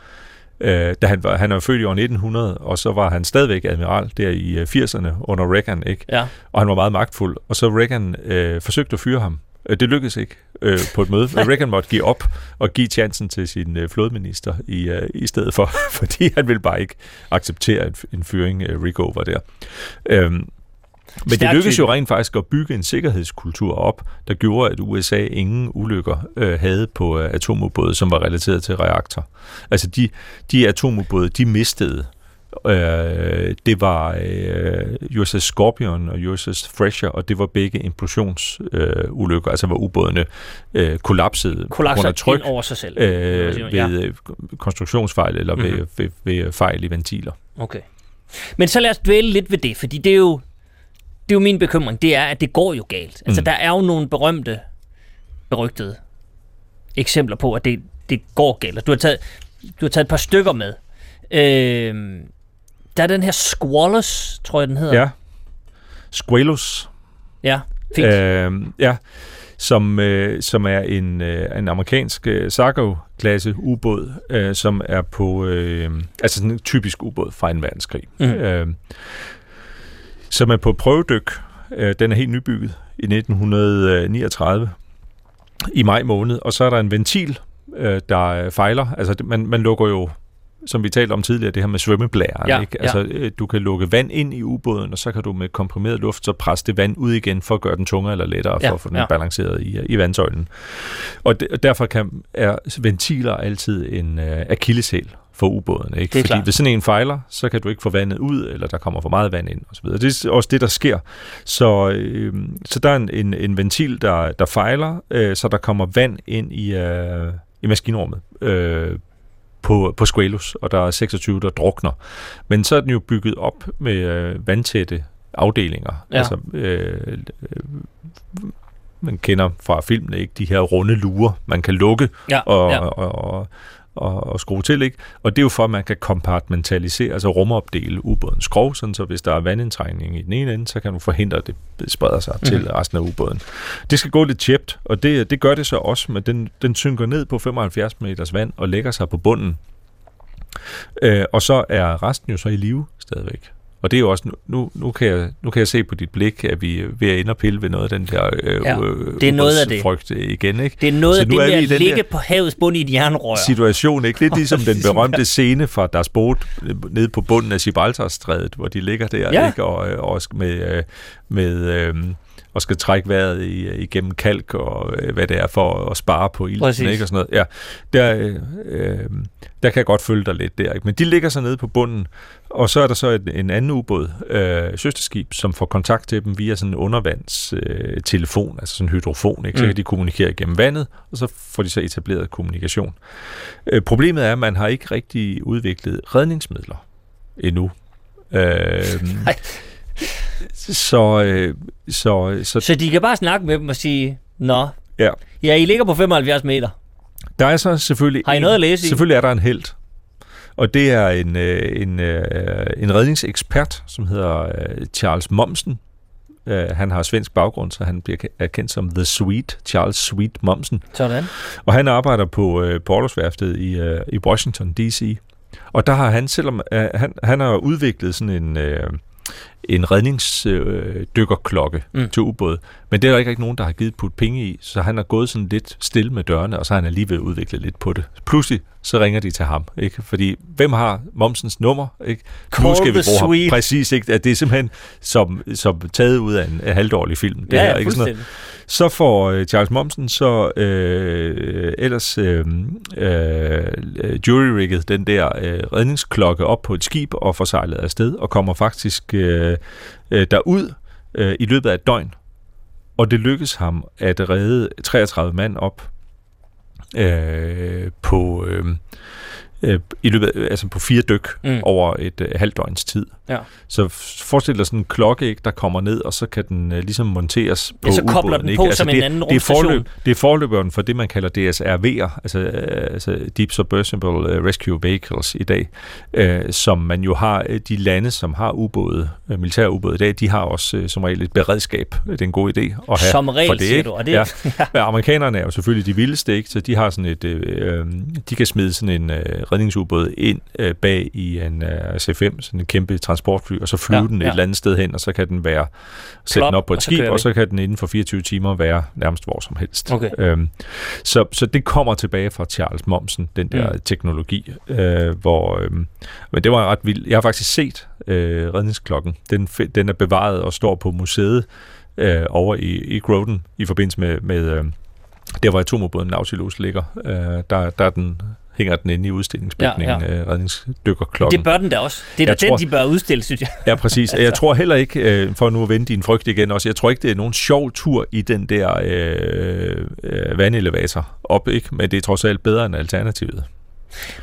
da han, var, han er født i år 1900, og så var han stadigvæk admiral der i øh, 80'erne under Reagan, ikke? Ja. og han var meget magtfuld. Og så Reagan øh, forsøgte at fyre ham. Øh, Det lykkedes ikke øh, på et møde. Reagan måtte give op og give chancen til sin øh, flådeminister i, øh, i stedet for, fordi han ville bare ikke acceptere en, en fyring, øh, Rick over der. Øhm, men det lykkedes jo rent faktisk at bygge en sikkerhedskultur op, der gjorde, at USA ingen ulykker øh, havde på øh, atomubåde, som var relateret til reaktor. Altså de, de atomubåde, de mistede. Øh, det var øh, USS Scorpion og USS Thresher, og det var begge implosionsulykker, øh, ulykker, altså hvor ubådene øh, kollapsede Kollapser af tryk over sig selv. øh, Ja. ved øh, konstruktionsfejl eller mm-hmm. Mhm. ved, ved, ved fejl i ventiler. Okay. Men så lad os dvæle lidt ved det, fordi det er jo, det er jo min bekymring, det er, at det går jo galt. Altså, Mm. der er jo nogle berømte, berygtede eksempler på, at det, det går galt. Og Du har taget, du har taget et par stykker med. Øh, der er den her Squalus, tror jeg, den hedder. Ja. Squalus. ja fint. Øh, ja, som, øh, som er en, øh, en amerikansk øh, Sargo-klasse ubåd, øh, som er på, øh, altså sådan en typisk ubåd fra en verdenskrig. Mhm. Øh, som er på prøvedyk. Øh, den er helt nybygget i 1939 i maj måned, og så er der en ventil, øh, der fejler. Altså man, man lukker jo som vi talte om tidligere, det her med svømmeblæren. Ja, ikke? ja. Altså, øh, du kan lukke vand ind i ubåden, og så kan du med komprimeret luft så presse det vand ud igen, for at gøre den tungere eller lettere, for Ja, at få den ja. balanceret i, i vandsøjlen. Og, de, og derfor kan, er ventiler altid en øh, akilleshæl for ubåden. Ikke? Det er Fordi klart. hvis sådan en fejler, så kan du ikke få vandet ud, eller der kommer for meget vand ind osv. Det er også det, der sker. Så, øh, så der er en, en, en ventil, der, der fejler, øh, så der kommer vand ind i, øh, i maskinrummet. Øh, på, på Squalus, og der er 26, der drukner. Men så er den jo bygget op med øh, vandtætte afdelinger. Ja. Altså, øh, øh, man kender fra filmene ikke de her runde lurer, man kan lukke ja, og, ja. og, og, og, og skrue til, ikke? Og det er jo for, at man kan kompartmentalisere, altså rumopdele ubådens skrov, sådan så hvis der er vandindtrængning i den ene ende, så kan du forhindre, at det spreder sig mm. til resten af ubåden. Det skal gå lidt tjept, og det, det gør det så også, men den, den synker ned på 75 meters vand og lægger sig på bunden. Øh, og så er resten jo så i live stadigvæk. Og det er jo også, nu, nu, kan jeg, nu kan jeg se på dit blik, at vi er ved at ind og pille ved noget af den der øh, Ja, øh, det er noget af det. frygt igen. Ikke? Det er noget Så af det er vi med at ligge på havets bund i et jernrør. situation, ikke? Lidt ligesom den berømte scene fra Das Boot øh, nede på bunden af Gibraltarstrædet, hvor de ligger der, Ja. ikke? Og, øh, og med, øh, med øh, og skal trække vejret i, igennem kalk og øh, hvad det er for at spare på ilden, Præcis. ikke? Og sådan noget. Ja, der, øh, øh, der kan jeg godt følge dig lidt der, ikke? Men de ligger så nede på bunden, og så er der så en, en anden ubåd, øh, søsterskib, som får kontakt til dem via sådan en undervandstelefon, øh, telefon, altså sådan en hydrofon, ikke? Så Mm. kan de kommunikere gennem vandet, og så får de så etableret kommunikation. Øh, problemet er, at man har ikke rigtig udviklet redningsmidler endnu. Øh, Nej. Så, øh, så, så Så de kan bare snakke med dem og sige, Nå, ja. ja, I ligger på 75 meter. Der er så selvfølgelig... Har I en- noget at læse i? Selvfølgelig er der en held. Og det er en, øh, en, øh, en redningsekspert, som hedder øh, Charles Momsen. Øh, han har svensk baggrund, så han bliver ke- er kendt som The Sweet, Charles Sweet Momsen. Sådan. Og han arbejder på, øh, på Orlogsværftet i, øh, i Washington D.C. Og der har han, selvom øh, han, han har udviklet sådan en, øh, en redningsdykkerklokke Mm. mm. til ubåd, men det er der ikke nogen, der har givet put penge i, så han er gået sådan lidt stille med dørene, og så har han alligevel udviklet lidt på det. Pludselig så ringer de til ham, ikke? Fordi hvem har Momsens nummer, ikke? Call the ham. sweet. Præcis, ikke? At det er simpelthen som, som taget ud af en, en halvdårlig film. Det ja, her, ikke? Sådan noget. Så får øh, Charles Momsen så øh, ellers øh, øh, jury-rigget den der øh, redningsklokke op på et skib og får sejlet afsted og kommer faktisk øh, øh, derud øh, i løbet af et døgn. Og det lykkes ham at redde 33 mand op øh, på øh, øh, i løbet af, altså på fire dyk mm. over et øh, halvt døgns tid. Ja. Så forestil dig sådan en klokke, ikke, der kommer ned, og så kan den øh, ligesom monteres på Ja, så kobler ubåden, den ikke? på som en det, anden det er, forløb, det er forløberen for det, man kalder DSRV'er, altså, øh, altså Deep Submersible øh, Rescue Vehicles i dag, øh, som man jo har, øh, de lande, som har ubåde, øh, militære ubåde i dag, de har også øh, som regel et beredskab. Det er en god idé at have Som regel, for det, ikke? du, og det- ja. Men amerikanerne er jo selvfølgelig de vildeste, ikke? så de har sådan et, øh, øh, de kan smide sådan en øh, redningsubåd ind øh, bag i en øh, C5, sådan en kæmpe transportfly, og så flyve Ja, den et ja. eller andet sted hen, og så kan den være sætte den op på og et så skib, kører og så kan den inden for 24 timer være nærmest hvor som helst. Okay. Øhm, så, så det kommer tilbage fra Charles Momsen, den der Mm. teknologi, øh, hvor, øh, men det var ret vildt. Jeg har faktisk set øh, redningsklokken. Den, den er bevaret og står på museet øh, over i, i Groden i forbindelse med, med øh, der hvor atomubåden Nautilus ligger. Øh, der, der er den, hænger den inde i udstillingsbygningen, Ja, ja, øh, redningsdykkerklokken. Det bør den da også. Det er da Jeg den, tror- de bør udstille, synes jeg. Ja, præcis. Jeg tror heller ikke, øh, for nu at vende din frygt igen også, jeg tror ikke, det er nogen sjov tur i den der øh, øh, vandelevator op, ikke? Men det er trods alt bedre end alternativet.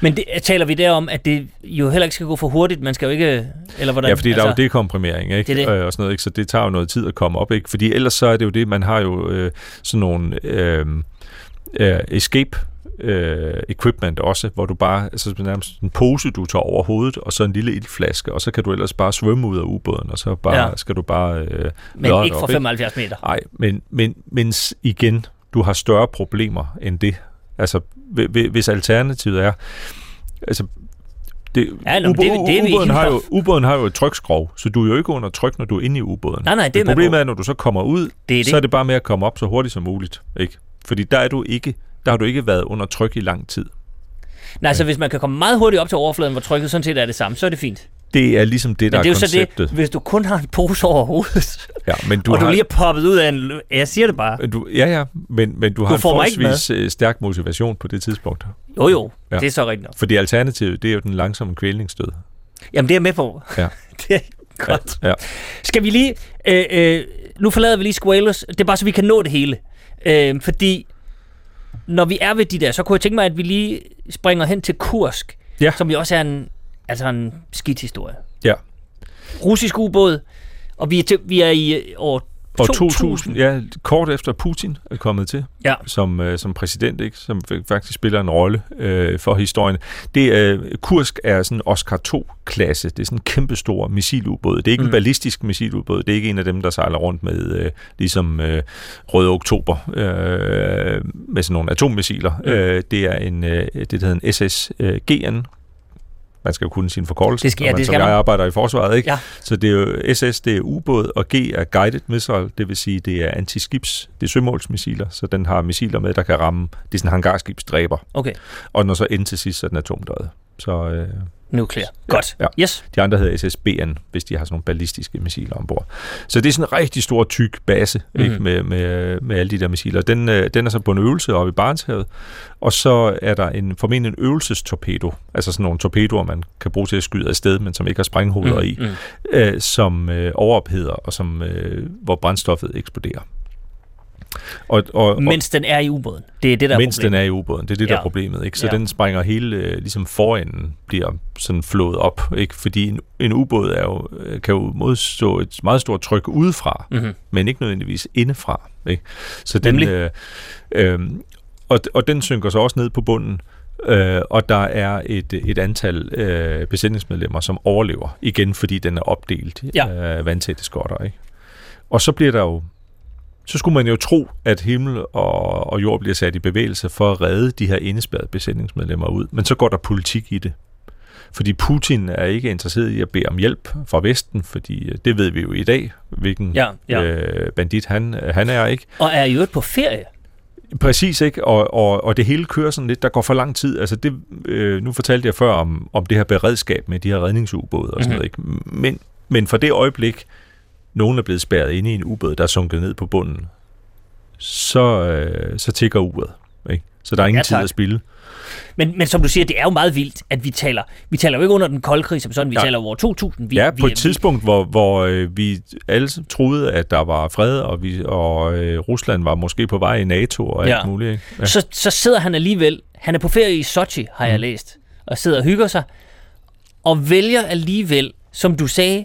Men det, taler vi der om, at det jo heller ikke skal gå for hurtigt. Man skal jo ikke... Eller hvordan, Ja, fordi der er jo dekomprimering, ikke? Det det. Øh, og sådan noget, ikke? Så det tager jo noget tid at komme op, ikke? Fordi ellers så er det jo det, man har jo øh, sådan nogle øh, øh, escape øh, equipment også, hvor du bare, altså nærmest en pose, du tager over hovedet, og så en lille ildflaske, og så kan du ellers bare svømme ud af ubåden, og så bare, Ja. skal du bare øh, Men ikke for 75 meter. Nej, men, men, men igen, du har større problemer end det. Altså, hvi- hvi- hvis alternativet er... Altså, det, Ja, nå, det det vi ubåden, har jo, ubåden har jo et trykskrov, så du er jo ikke under tryk, når du er inde i ubåden. Nej, nej, det er med Problemet er, når du så kommer ud, Det er det. så er det bare med at komme op så hurtigt som muligt. Ikke? Fordi der, er du ikke, der har du ikke været under tryk i lang tid. Nej, så hvis man kan komme meget hurtigt op til overfladen, hvor trykket sådan set er det samme, så er det fint. Det er ligesom det, der Men det er er så konceptet. det, hvis du kun har en pose over hovedet, Ja, men du og du har, lige er poppet ud af en... Jeg siger det bare. du, ja, ja, men, men du har en forholdsvis øh, stærk motivation på det tidspunkt. Jo, jo, Ja. det er så rigtigt nok. Fordi alternativet, det er jo den langsomme kvælningsdød. Jamen, det er jeg med på. Ja. det er godt. Ja. Skal vi lige... Øh, øh, nu forlader vi lige Squalus. Det er bare, så vi kan nå det hele. Øh, fordi når vi er ved de der, så kunne jeg tænke mig, at vi lige springer hen til Kursk, Ja. som jo også er en, altså en skidt historie. Ja. Russisk ubåd, og vi er, til, vi er i år Og 2000, ja, kort efter Putin er kommet til Ja. som, øh, som præsident, ikke, som faktisk spiller en rolle øh, for historien. Det, øh, Kursk er sådan en Oscar 2-klasse. Det er sådan en kæmpestor missilubåd. Det er ikke mm. En ballistisk missilubåd. Det er ikke en af dem, der sejler rundt med øh, ligesom øh, Røde Oktober øh, med sådan nogle atommissiler. Mm. Mm. Øh, det er en, øh, det der hedder en SSG'en, man skal jo kunne sin forkortelse, Det skal- ja, man, det som skal jeg man. arbejder i forsvaret, ikke? Ja. Så det er jo SS, det er ubåd, og G er guided missile, det vil sige, det er antiskibs, det er sømålsmissiler, så den har missiler med, der kan ramme, det er sådan en hangarskibsdræber, Okay, og når så end til sidst, så er den atomdrevet. Så øh, nuclear. Godt. Ja. Yes. de andre hedder SSB'en, hvis de har sådan nogle ballistiske missiler ombord. Så det er sådan en rigtig stor, tyk base mm. ikke, Mhm. med, med, med alle de der missiler. Den, øh, den er så på en øvelse oppe i Barentshavet, og så er der en, formentlig en øvelsestorpedo, altså sådan nogle torpedoer, man kan bruge til at skyde afsted, men som ikke har sprænghoveder i, mm. øh, som øh, overopheder, og som, øh, hvor brændstoffet eksploderer. Og, og, og, Mens den er i ubåden. Det er det, der er mens den problemet. er i ubåden. Det er det, der Ja. er problemet. Ikke? Så Ja. den springer hele, øh, ligesom forenden bliver sådan flået op. Ikke? Fordi en, en ubåd er jo, øh, kan jo modstå et meget stort tryk udefra, Mm-hmm. men ikke nødvendigvis indefra. Ikke? Så den, øh, øh, og, og den synker så også ned på bunden, øh, og der er et, et antal øh, besætningsmedlemmer, som overlever, igen fordi den er opdelt Ja. øh, vandtætte skotter. Ikke? Og så bliver der jo så skulle man jo tro, at himmel og, og jord bliver sat i bevægelse for at redde de her indespærrede besætningsmedlemmer ud. Men så går der politik i det. Fordi Putin er ikke interesseret i at bede om hjælp fra Vesten, fordi øh, det ved vi jo i dag, hvilken Ja, ja. Øh, bandit han, han er, ikke? Og er øvrigt på ferie. Præcis, ikke? Og, og, og det hele kører sådan lidt, der går for lang tid. Altså det, øh, nu fortalte jeg før om, om det her beredskab med de her redningsubåde og sådan Mhm. mm-hmm. noget, ikke? Men, men for det øjeblik, nogen er blevet spærret inde i en ubåd, der er sunket ned på bunden, så, øh, så tigger uret. Ikke? Så der er ingen Ja, tid at spille. Men, men som du siger, det er jo meget vildt, at vi taler. Vi taler jo ikke under den kolde krig som sådan, vi Ja. taler over 2000. Vi, Ja, vi, på et tidspunkt, hvor, hvor øh, vi alle troede, at der var fred, og, vi, og øh, Rusland var måske på vej i NATO og alt Ja. muligt. Ikke? Ja. Så, så sidder han alligevel, han er på ferie i Sochi, har jeg Mm. læst, og sidder og hygger sig, og vælger alligevel, som du sagde,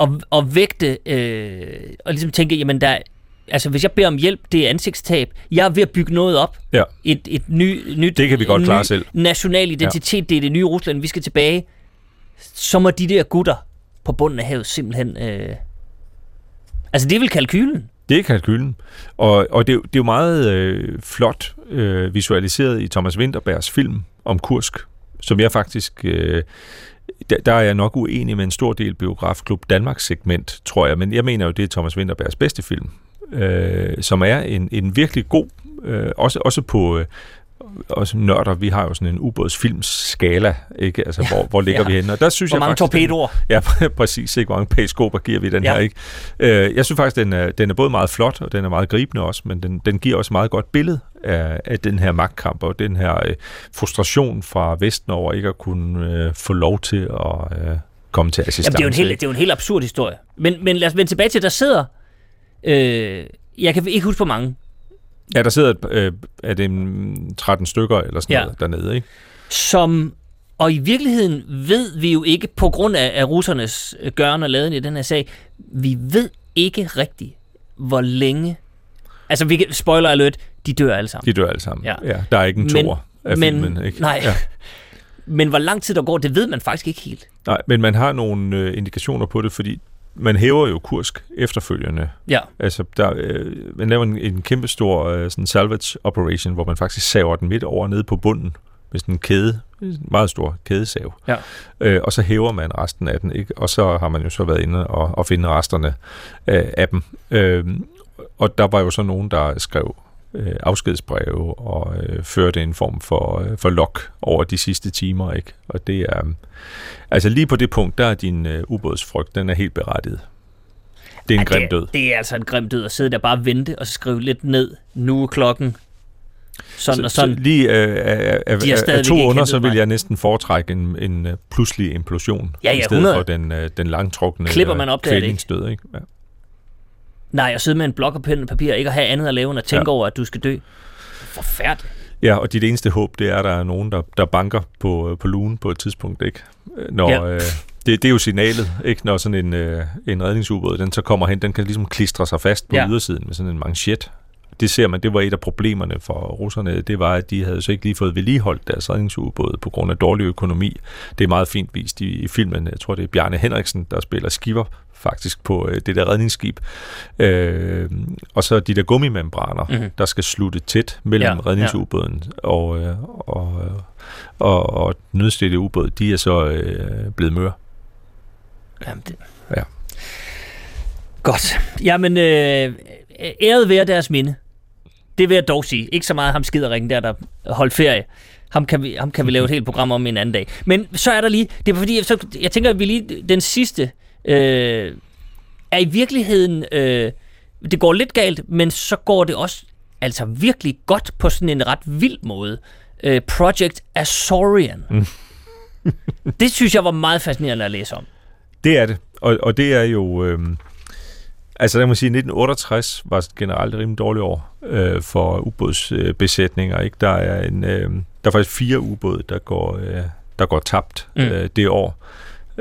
at, at vægte, øh, og ligesom tænke, jamen der, altså hvis jeg beder om hjælp, det er ansigtstab, jeg er ved at bygge noget op, Ja. et, et ny, nyt, Det kan vi godt klare selv. national identitet, ja. det er det nye Rusland, vi skal tilbage, så må de der gutter på bunden af havet simpelthen, øh, altså det er vel kalkylen, Det er kalkylen. Og, og det, er det er jo meget øh, flot øh, visualiseret i Thomas Winterbergs film om Kursk, som jeg faktisk... Øh, der, der er jeg nok uenig med en stor del Biografklub Danmarks segment, tror jeg, men jeg mener jo, det er Thomas Winterbergs bedste film, øh, som er en, en virkelig god, øh, også, også på... Øh, også nørder, vi har jo sådan en ubådsfilmskala, ikke? Altså, hvor, hvor ligger Ja. vi henne? Og der synes hvor jeg mange faktisk, den- torpedoer, Ja, præcis. Ikke? Hvor mange periskoper giver vi den Ja. ja. her, ikke? Øh, jeg synes faktisk, den er, den er både meget flot, og den er meget gribende også, men den, den giver også meget godt billede af, af den her magtkamp, og den her øh, frustration fra Vesten over ikke at kunne øh, få lov til at øh, komme til assistance. Jamen, det, er jo en helt, det er jo en helt absurd historie. Men, men lad os vende tilbage til, der sidder... Øh, jeg kan ikke huske, hvor mange. Ja, der sidder et, øh, er det en 13 stykker eller sådan Ja. noget dernede, ikke? Som... Og i virkeligheden ved vi jo ikke, på grund af, af russernes øh, gøren og laden i den her sag, vi ved ikke rigtigt, hvor længe... Altså, vi kan, spoiler alert, de dør alle sammen. De dør alle sammen. Ja. Ja. Der er ikke en tor af men- filmen, ikke? nej. Ja. Men hvor lang tid der går, det ved man faktisk ikke helt. Nej, men man har nogle øh, indikationer på det, fordi man hæver jo Kursk efterfølgende. Ja. Altså, der, øh, man laver en, en kæmpe stor øh, sådan salvage operation, hvor man faktisk saver den midt over nede på bunden med sådan en kæde, en meget stor kædesav. Ja. Øh, og så hæver man resten af den, ikke? og så har man jo så været inde og, og finde resterne øh, af dem. Øh, og der var jo så nogen, der skrev øh, afskedsbreve og øh, førte en form for, øh, for log over de sidste timer. ikke? Og det er... altså lige på det punkt, der er din øh, ubådsfrygt, den er helt berettiget. Det er en Ej, grim det, død. Det er altså en grim død at sidde der bare og vente, og så skrive lidt ned. Nu er klokken sådan og sådan. Så lige øh, af, af, af, to under, så vil jeg næsten foretrække en, en øh, pludselig implosion, Ja, ja, i stedet 100. for den, øh, den langtrukne Klipper man op, det er det ikke. Ikke? Ja. Nej, at sidde med en blok og pen og papir, ikke at have andet at lave, end at tænke ja. Over, at du skal dø. Forfærdeligt. ja, og dit eneste håb, det er, at der er nogen, der, der banker på, øh, på lugen på et tidspunkt. Ikke? Øh, Når, Ja. øh, det, det er jo signalet, ikke? når sådan en, øh, en redningsubåd, den så kommer hen, den kan ligesom klistre sig fast på ja. ydersiden med sådan en manchet. Det ser man, det var et af problemerne for russerne, det var, at de havde så ikke lige fået vedligeholdt deres redningsubåd på grund af dårlig økonomi. Det er meget fint vist i, i filmen. Jeg tror, det er Bjarne Henriksen, der spiller skiver faktisk på øh, det der redningsskib. Øh, og så de der gummimembraner, mm-hmm. der skal slutte tæt mellem ja, redningsubåden ja. og, øh, og, og, og nødstedte ubåd, de er så øh, blevet møre. Jamen, det... Ja. Godt. Jamen, øh, æret være deres minde. Det vil jeg dog sige. Ikke så meget ham skideringen der, der holdt ferie. Ham kan, vi, ham kan vi lave et helt program om en anden dag. Men så er der lige, det er fordi, så, jeg tænker, at vi lige, den sidste, øh, er i virkeligheden, øh, det går lidt galt, men så går det også altså virkelig godt på sådan en ret vild måde. Øh, Project Azorian. Mm. det synes jeg var meget fascinerende at læse om. Det er det, og, og det er jo... Øh Altså, der må sige, 1968 var generelt et rimelig dårligt år øh, for ubådsbesætninger. Ikke? Der, er en, øh, der er faktisk fire ubåde, der går, øh, der går tabt mm. øh, det år.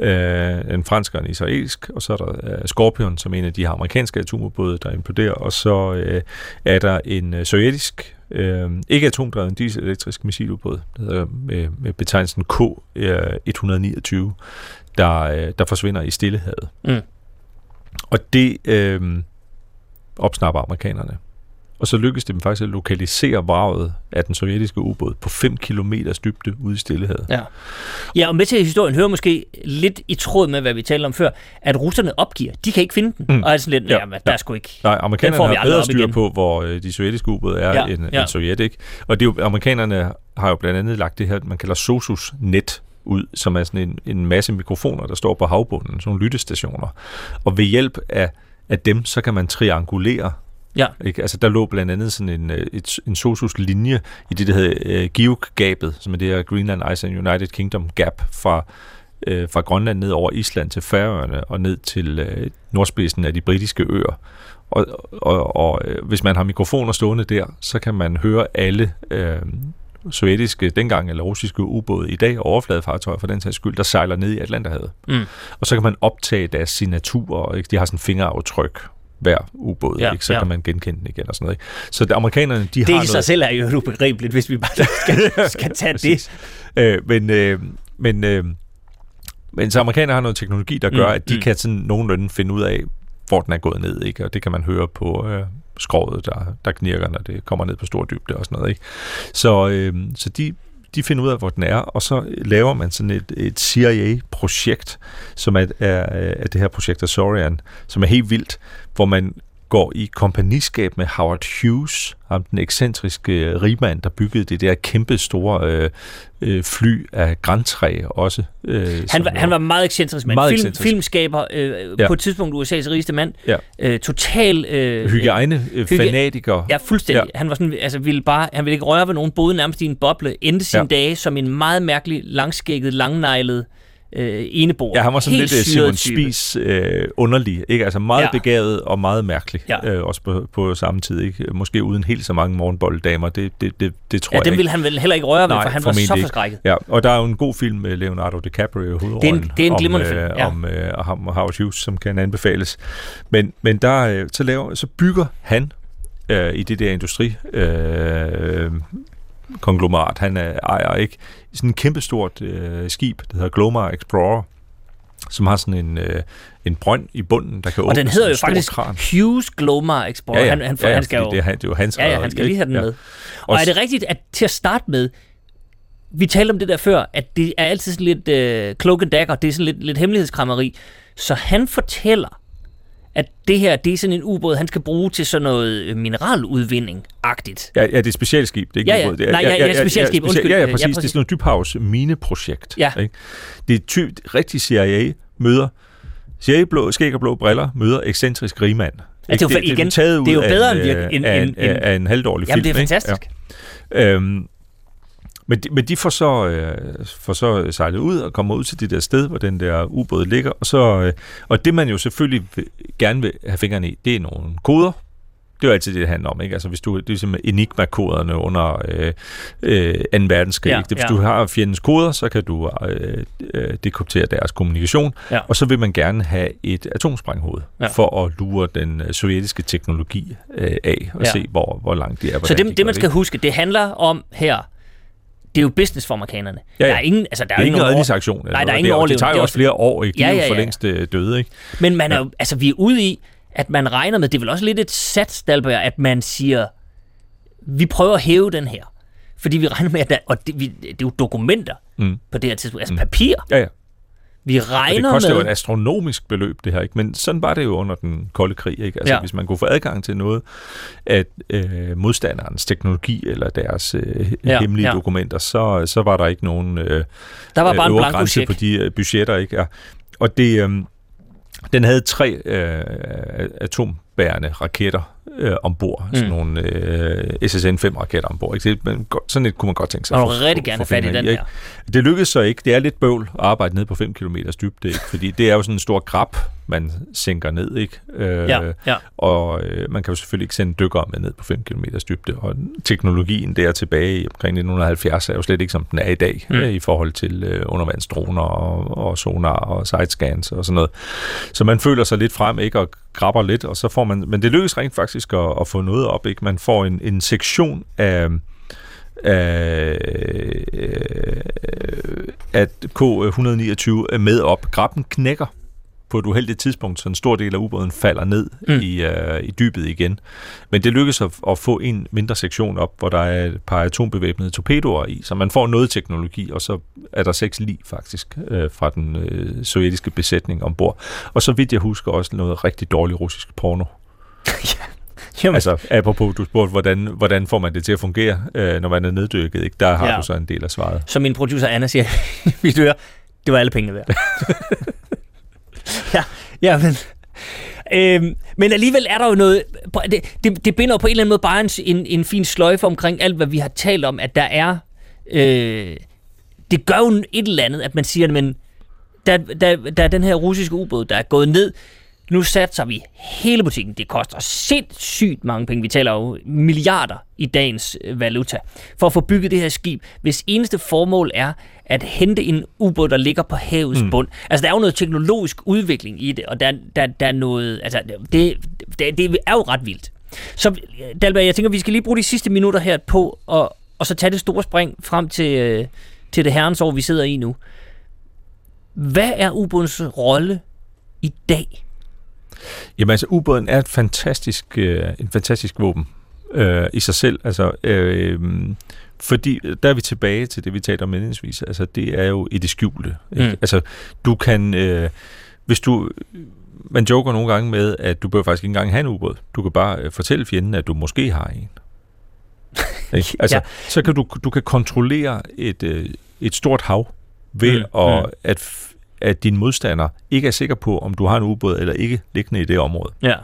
Øh, en fransk og en israelsk, og så er der øh, Scorpion, som er en af de her amerikanske atomubåde, der imploderer, og så øh, er der en øh, sovjetisk, øh, ikke atomdrevet, diesel-elektrisk missilubåd, der hedder med, med betegnelsen K-129, øh, der, øh, der forsvinder i Stillehavet. Mm. Og det øh, opsnapper amerikanerne. Og så lykkedes det dem faktisk at lokalisere vraget af den sovjetiske ubåd på 5 km dybde ude i Stillehavet. Ja. ja, og med til historien hører måske lidt i tråd med, hvad vi talte om før, at russerne opgiver. De kan ikke finde den. Mm. Og er sådan lidt, ja, jamen, der er sgu ikke... Nej, amerikanerne har bedre styr igen. på, hvor øh, de sovjetiske ubåde er ja, end, ja. end Sovjet, ikke? Og det er jo, amerikanerne har jo blandt andet lagt det her, man kalder SOSUS-net ud, som er sådan en, en masse mikrofoner, der står på havbunden, sådan nogle lyttestationer. Og ved hjælp af, af dem, så kan man triangulere Ja. Ikke? Altså, der lå blandt andet sådan en, øh, et, en SOSUS-linje i det, der hedder uh, GIUK-gabet, som er det her Greenland, Iceland, United Kingdom gap fra, uh, fra Grønland ned over Island til Færøerne og ned til uh, nordspidsen af de britiske øer. Og, og, og uh, hvis man har mikrofoner stående der, så kan man høre alle uh, sovjetiske dengang, eller russiske ubåde i dag, overfladefartøjer for den sags skyld, der sejler ned i Atlanterhavet. Mm. Og så kan man optage deres signaturer, ikke? de har sådan fingeraftryk hver ubåd, ja, ikke? så ja. kan man genkende den igen og sådan noget. Ikke? Så det, amerikanerne, de det har i sig selv er jo ubegribeligt, hvis vi bare skal, skal tage det. Øh, men, øh, men, øh, men så amerikanerne har noget teknologi, der gør, mm, at de mm. kan sådan nogenlunde finde ud af, hvor den er gået ned, ikke? og det kan man høre på, øh, skrovet, der, der knirker, når det kommer ned på stor dybde og sådan noget. Ikke? Så, øh, så de, de finder ud af, hvor den er, og så laver man sådan et, et CIA-projekt, som er, er, er det her projekt Azorian, som er helt vildt, hvor man går i kompagniskab med Howard Hughes, ham den ekscentriske øh, rigmand, der byggede det der kæmpe store øh, øh, fly af græntræ også. Øh, han, var, han var meget ekscentrisk mand. Meget Film, ekscentrisk. Filmskaber, øh, ja. på et tidspunkt USA's rigeste mand. Ja. Øh, total... Øh, Hygiejne, øh, fanatiker. Ja, fuldstændig. Ja. Han var sådan, altså, ville bare, han ville ikke røre ved nogen, boede nærmest i en boble, endte sine ja. dage som en meget mærkelig, langskægget, langneglet øh, enebord. Ja, han var sådan Helt lidt øh, Simon Spies øh, underlig, ikke? Altså meget ja. begavet og meget mærkelig, ja. øh, også på, på samme tid, ikke? Måske uden helt så mange morgenbolddamer, det, det, det, det tror ja, jeg dem ville han vel heller ikke røre ved, Nej, for han var så forskrækket. Ja, og der er jo en god film med Leonardo DiCaprio i hovedrollen. Det er en, det er en glimrende film, øh, ja. Om, øh, om Howard Hughes, som kan anbefales. Men, men der, øh, så, laver, så bygger han øh, i det der industri øh, konglomerat, han er, ejer, ikke? Sådan en kæmpestort øh, skib, der hedder Glomar Explorer, som har sådan en, øh, en brønd i bunden, der kan åbne Og den hedder jo faktisk kran. Hughes Glomar Explorer. Ja, ja. Han, han, ja, ja, han skal jo, det, er, det er jo hans Ja, ja, han skal lige have den ja. med. Og, og er det rigtigt, at til at starte med, vi talte om det der før, at det er altid sådan lidt øh, cloak and dagger, det er sådan lidt, lidt hemmelighedskrammeri. Så han fortæller, at det her, det er sådan en ubåd, han skal bruge til sådan noget øh, mineraludvinding-agtigt. Ja, ja, det er specialskib, det er ikke ja, ja. ubåd. Det er, Nej, ja, ja, ja, specialskib, ja, undskyld. Ja, ja, præcis. Ja, præcis. Det er sådan noget dybhavs-mineprojekt. Ja. Ikke? Det er ty- rigtig CIA møder CIA blå, skæg og blå briller møder ekscentrisk rigmand. Ja, det, er jo, igen, det, er det er jo bedre end, virke, end, af, end, af, af en halvdårlig jamen, film. Jamen, det er fantastisk. Ja. Øhm, men de, men de får så, øh, får så sejlet ud og kommer ud til det der sted, hvor den der ubåd ligger. Og, så, øh, og det man jo selvfølgelig vil, gerne vil have fingrene i, det er nogle koder. Det er jo altid det, det handler om. Ikke? Altså, hvis du, det er simpelthen enigma-koderne under øh, øh, 2. verdenskrig. Ja, Ja, hvis ja. du har fjendens koder, så kan du øh, øh, dekryptere deres kommunikation, Ja. og så vil man gerne have et atomsprænghoved Ja. for at lure den øh, sovjetiske teknologi øh, af og Ja. se, hvor, hvor langt de er. Så det, de det man skal huske, det handler om her, det er jo business for amerikanerne. Ja, ja. Der er ingen, altså, der Det er er ingen redningsaktion. Nej, der er ingen overlevelse. Det tager er jo også- flere år, ikke? De Ja, ja, jo for ja. længst øh, døde, ikke? Men man er jo, altså, vi er ude i, at man regner med, det er vel også lidt et sats, Dalberg, at man siger, vi prøver at hæve den her. Fordi vi regner med, at der, og det, vi, det er jo dokumenter Mm. på det her tidspunkt, altså papir. Ja, ja. Vi Og det regner koster jo et med... astronomisk beløb, det her, ikke? Men sådan var det jo under den kolde krig, ikke? Altså, Ja. hvis man kunne få adgang til noget af øh, modstanderens teknologi eller deres øh, Ja, hemmelige ja. dokumenter, så, så var der ikke nogen øh, Der var bare en øvre blanko grænse på de øh, budgetter, ikke? Ja. Og det, øh, den havde tre øh, atombærende raketter øh, ombord, mm. sådan nogle øh, SSN-5-raketter ombord. Ikke? Det, godt- sådan et kunne man godt tænke sig. Og vil rigtig gerne have fat i den ikke? her. Det lykkedes så ikke. Det er lidt bøvl at arbejde ned på 5 km dybde, ikke? fordi det er jo sådan en stor grab, man sænker ned, ikke? Øh, Ja, ja. Og øh, man kan jo selvfølgelig ikke sende dykkere med ned på 5 km dybde, og teknologien der tilbage i omkring 1970 er jo slet ikke som den er i dag, mm. øh, i forhold til øh, undervandsdroner og, og sonar og sidescans og sådan noget. Så man føler sig lidt frem, ikke? Og grabber lidt, og så får man, men det lykkes rent faktisk at, at få noget op, ikke? Man får en, en sektion af af, af at K129 med op. Grappen knækker på et uheldigt tidspunkt, så en stor del af ubåden falder ned Mm. i, uh, i dybet igen. Men det lykkes at, at få en mindre sektion op, hvor der er et par atombevæbnede torpedoer i, så man får noget teknologi, og så er der seks lig faktisk øh, fra den øh, sovjetiske besætning ombord. Og så vidt jeg husker også noget rigtig dårlig russisk porno. Jamen, Altså, apropos, du spurgte, hvordan, hvordan får man det til at fungere, øh, når man er neddykket, ikke? Der har Ja. ja. du så en del af svaret. som min producer Anna siger, vi dør, det var alle pengene værd. ja, ja, men... Øhm, men alligevel er der jo noget... Det, det, det binder jo på en eller anden måde bare en, en, en fin sløjfe omkring alt, hvad vi har talt om, at der er... Øh, det gør jo et eller andet, at man siger, men der, der, der er den her russiske ubåd, der er gået ned. Nu satser vi hele butikken. Det koster sindssygt mange penge. Vi taler jo milliarder i dagens øh, valuta for at få bygget det her skib, hvis eneste formål er at hente en ubåd, der ligger på havets mm. bund. Altså, der er jo noget teknologisk udvikling i det, og der, der, der er noget... Altså, det, det, det er jo ret vildt. Så, Dalberg, jeg tænker, vi skal lige bruge de sidste minutter her på, og, og så tage det store spring frem til, øh, til det herrens år, vi sidder i nu. Hvad er ubådens rolle i dag? Jamen altså, ubåden er et fantastisk, øh, en fantastisk våben øh, i sig selv. Altså, øh, fordi der er vi tilbage til det, vi talte om indledningsvis. Altså, det er jo i det skjulte. Ikke? Mm. Altså, du kan... Øh, hvis du... Man joker nogle gange med, at du bør faktisk ikke engang have en ubåd. Du kan bare øh, fortælle fjenden, at du måske har en. Ikke? Altså, Ja. så kan du, du kan kontrollere et, øh, et stort hav ved Mm, at, mm. at, at din modstander ikke er sikker på, om du har en ubåd eller ikke liggende i det område. Ja.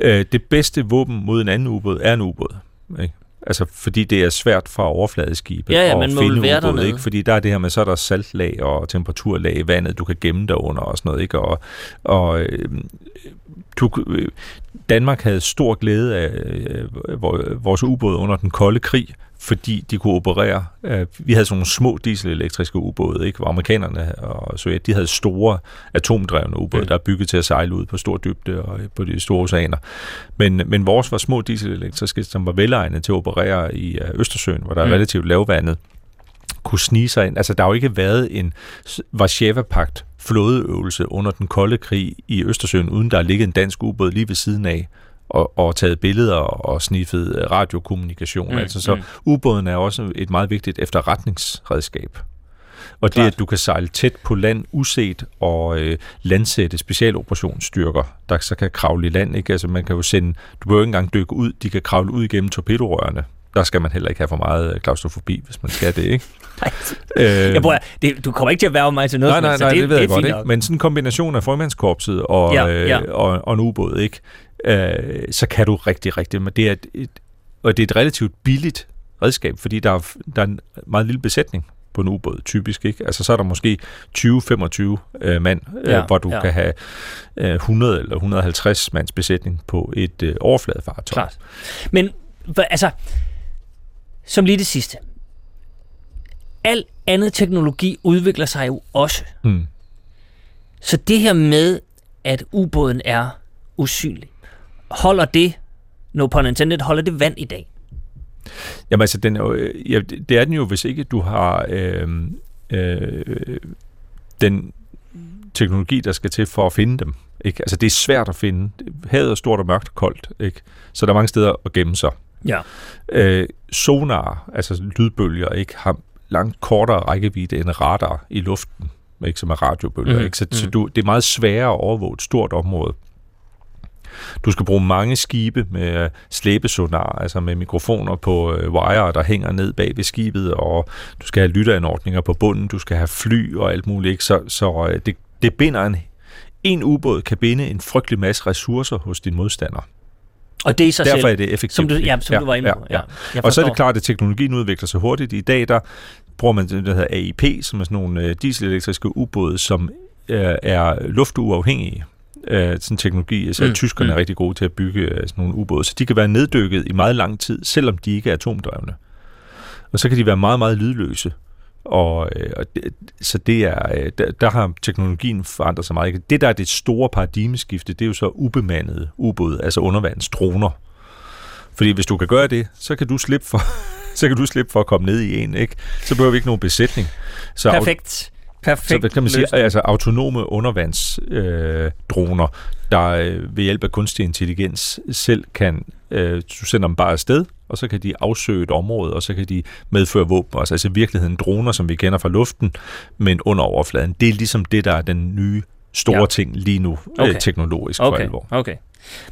Øh, det bedste våben mod en anden ubåd er en ubåd. Ikke? Altså, fordi det er svært fra overfladeskibe Ja, ja, at man må finde være dernede. ikke? Fordi der er det her med, så er der saltlag og temperaturlag i vandet, du kan gemme dig under og sådan noget, ikke? Og, og øh, du, øh, Danmark havde stor glæde af øh, vor- vores ubåde under den kolde krig, fordi de kunne operere. Øh, vi havde sådan nogle små dieselelektriske ubåde, ikke? Hvor amerikanerne og Sovjet, de havde store atomdrevne ubåde, Mm. der er bygget til at sejle ud på stor dybde og på de store oceaner. Men, men vores var små dieselelektriske, som var velegnet til at operere i øh, Østersøen, hvor der er relativt lavvandet kunne snige sig ind. Altså, der har jo ikke været en Varsava-pagt flådeøvelse under den kolde krig i Østersøen, uden der ligget en dansk ubåd lige ved siden af og, og taget billeder og sniffet radiokommunikation. Mm, altså, så mm. ubåden er også et meget vigtigt efterretningsredskab. Og det, Klart. at du kan sejle tæt på land uset og øh, landsætte specialoperationsstyrker, der så kan kravle i land. Ikke? Altså, man kan jo sende, du behøver ikke engang dykke ud, de kan kravle ud igennem torpedorørene. Der skal man heller ikke have for meget øh, klaustrofobi, hvis man skal det, ikke? Nej. Øh, Jeg prøver, det, du kommer ikke til at være mig til noget. Nej, nej, så nej, det, det ved jeg godt, ikke? Men sådan en kombination af frømandskorpset og, Ja, ja, ja. Og, og en ubåd, ikke? Øh, så kan du rigtig, rigtig... Men det er et, et, og det er et relativt billigt redskab, fordi der er, der er en meget lille besætning på en ubåd, typisk. Ikke? Altså så er der måske 20-25 øh, mand, øh, Ja, hvor du ja. kan have øh, 100 eller 150 mands besætning på et øh, overfladefartøj. Klart. Men altså, som lige det sidste. Al andet teknologi udvikler sig jo også. Mm. Så det her med, at ubåden er usynlig, holder det, no pun intended, holder det vand i dag? Jamen altså, den er jo, øh, ja, det det er den jo, hvis ikke du har øh, øh, den teknologi, der skal til for at finde dem. Ikke? Altså, det er svært at finde. Havet er stort og mørkt og koldt, ikke? så der er mange steder at gemme sig. Ja. Øh, sonar, altså lydbølger, ikke, har langt kortere rækkevidde end radar i luften, ikke, som er radiobølger. Mm, ikke? Så, mm. så du, det er meget sværere at overvåge et stort område. Du skal bruge mange skibe med øh, slæbesonar, altså med mikrofoner på øh, wire, der hænger ned bag ved skibet, og du skal have lytteanordninger på bunden, du skal have fly og alt muligt. Ikke? Så, så øh, det, det binder en, en ubåd kan binde en frygtelig masse ressourcer hos din modstander. Og det er sig Derfor selv, er det effektivt. som du, ja, som Ja, du var inde ja, på. ja. Jeg Og så er det klart, at teknologien udvikler sig hurtigt. I dag der bruger man det, der hedder AIP, som er sådan nogle øh, dieselelektriske ubåde, som øh, er luftuafhængige. Øh, sådan teknologi, altså Mm, mm, tyskerne mm. er rigtig gode til at bygge øh, sådan nogle ubåde, så de kan være neddykket i meget lang tid, selvom de ikke er atomdrevne. Og så kan de være meget, meget lydløse. Og, øh, og det, så det er, øh, der, der har teknologien forandret sig meget. Det, der er det store paradigmeskifte, det er jo så ubemandede ubåde, altså undervandsdroner. Fordi hvis du kan gøre det, så kan du slippe for, så kan du slippe for at komme ned i en, ikke? Så behøver vi ikke nogen besætning. Så, Perfekt. Perfekt. så kan man sige, løsning. altså autonome undervandsdroner, øh, droner, der øh, ved hjælp af kunstig intelligens selv kan, øh, du sender dem bare afsted, og så kan de afsøge et område, og så kan de medføre våben. Altså, altså i virkeligheden droner, som vi kender fra luften, men under overfladen. Det er ligesom det, der er den nye store Ja. ja. ting lige nu, Okay. øh, teknologisk for Okay, alvor. okay.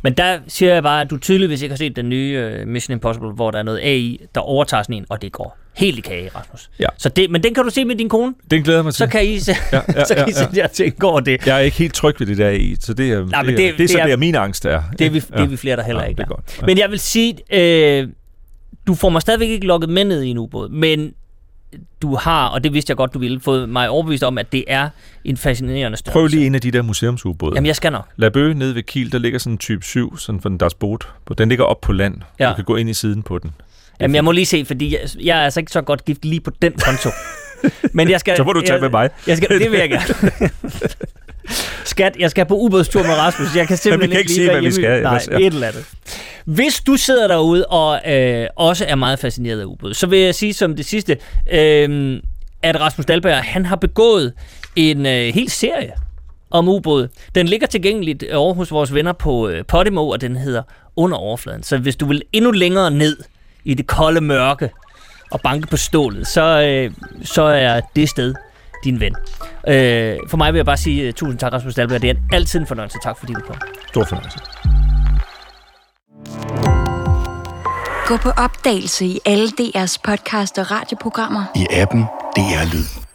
Men der siger jeg bare, at du tydeligvis ikke har set den nye uh, Mission Impossible, hvor der er noget AI, der overtager sådan en, og det går helt i kage, Rasmus. Ja. Så det, men den kan du se med din kone, Den glæder mig til. så kan I se, ja, ja, så kan I ja, ja. se der ting går det. Jeg er ikke helt tryg ved det der i, så det er, Nej, det, det- er, det, er det så er- det, er min angst er. Det er vi, det er vi flere, der heller Ja, ikke det er. godt. Ja. Men jeg vil sige, øh, du får mig stadigvæk ikke lukket med ned i en ubåd, men du har, og det vidste jeg godt, du ville, fået mig overbevist om, at det er en fascinerende størrelse. Prøv lige en af de der museumsubåde. Jamen, jeg skal nok. Labø nede ved Kiel, der ligger sådan en type 7, sådan for den deres boat. Den ligger op på land. Ja. Du kan gå ind i siden på den. Jamen, jeg må lige se, fordi jeg, jeg er altså ikke så godt gift lige på den konto. Men jeg skal... Så må du tage jeg, med mig. Jeg skal, det vil jeg gerne. Skat, jeg skal på ubådstur med Rasmus. Jeg kan simpelthen kan ikke sige, være hvad vi skal, Nej, ja. et eller andet. Hvis du sidder derude og øh, også er meget fascineret af ubåd, så vil jeg sige som det sidste, øh, at Rasmus Dahlberg, han har begået en øh, hel serie om ubåd. Den ligger tilgængeligt over hos vores venner på øh, Podimo, og den hedder Under overfladen. Så hvis du vil endnu længere ned i det kolde mørke og banke på stålet, så, øh, så er det sted din ven. Øh, for mig vil jeg bare sige uh, tusind tak, Rasmus Dahlberg. Det er altid en fornøjelse. Tak fordi du kom. Stor fornøjelse. Gå på opdagelse i alle DR's podcast og radioprogrammer. I appen DR Lyd.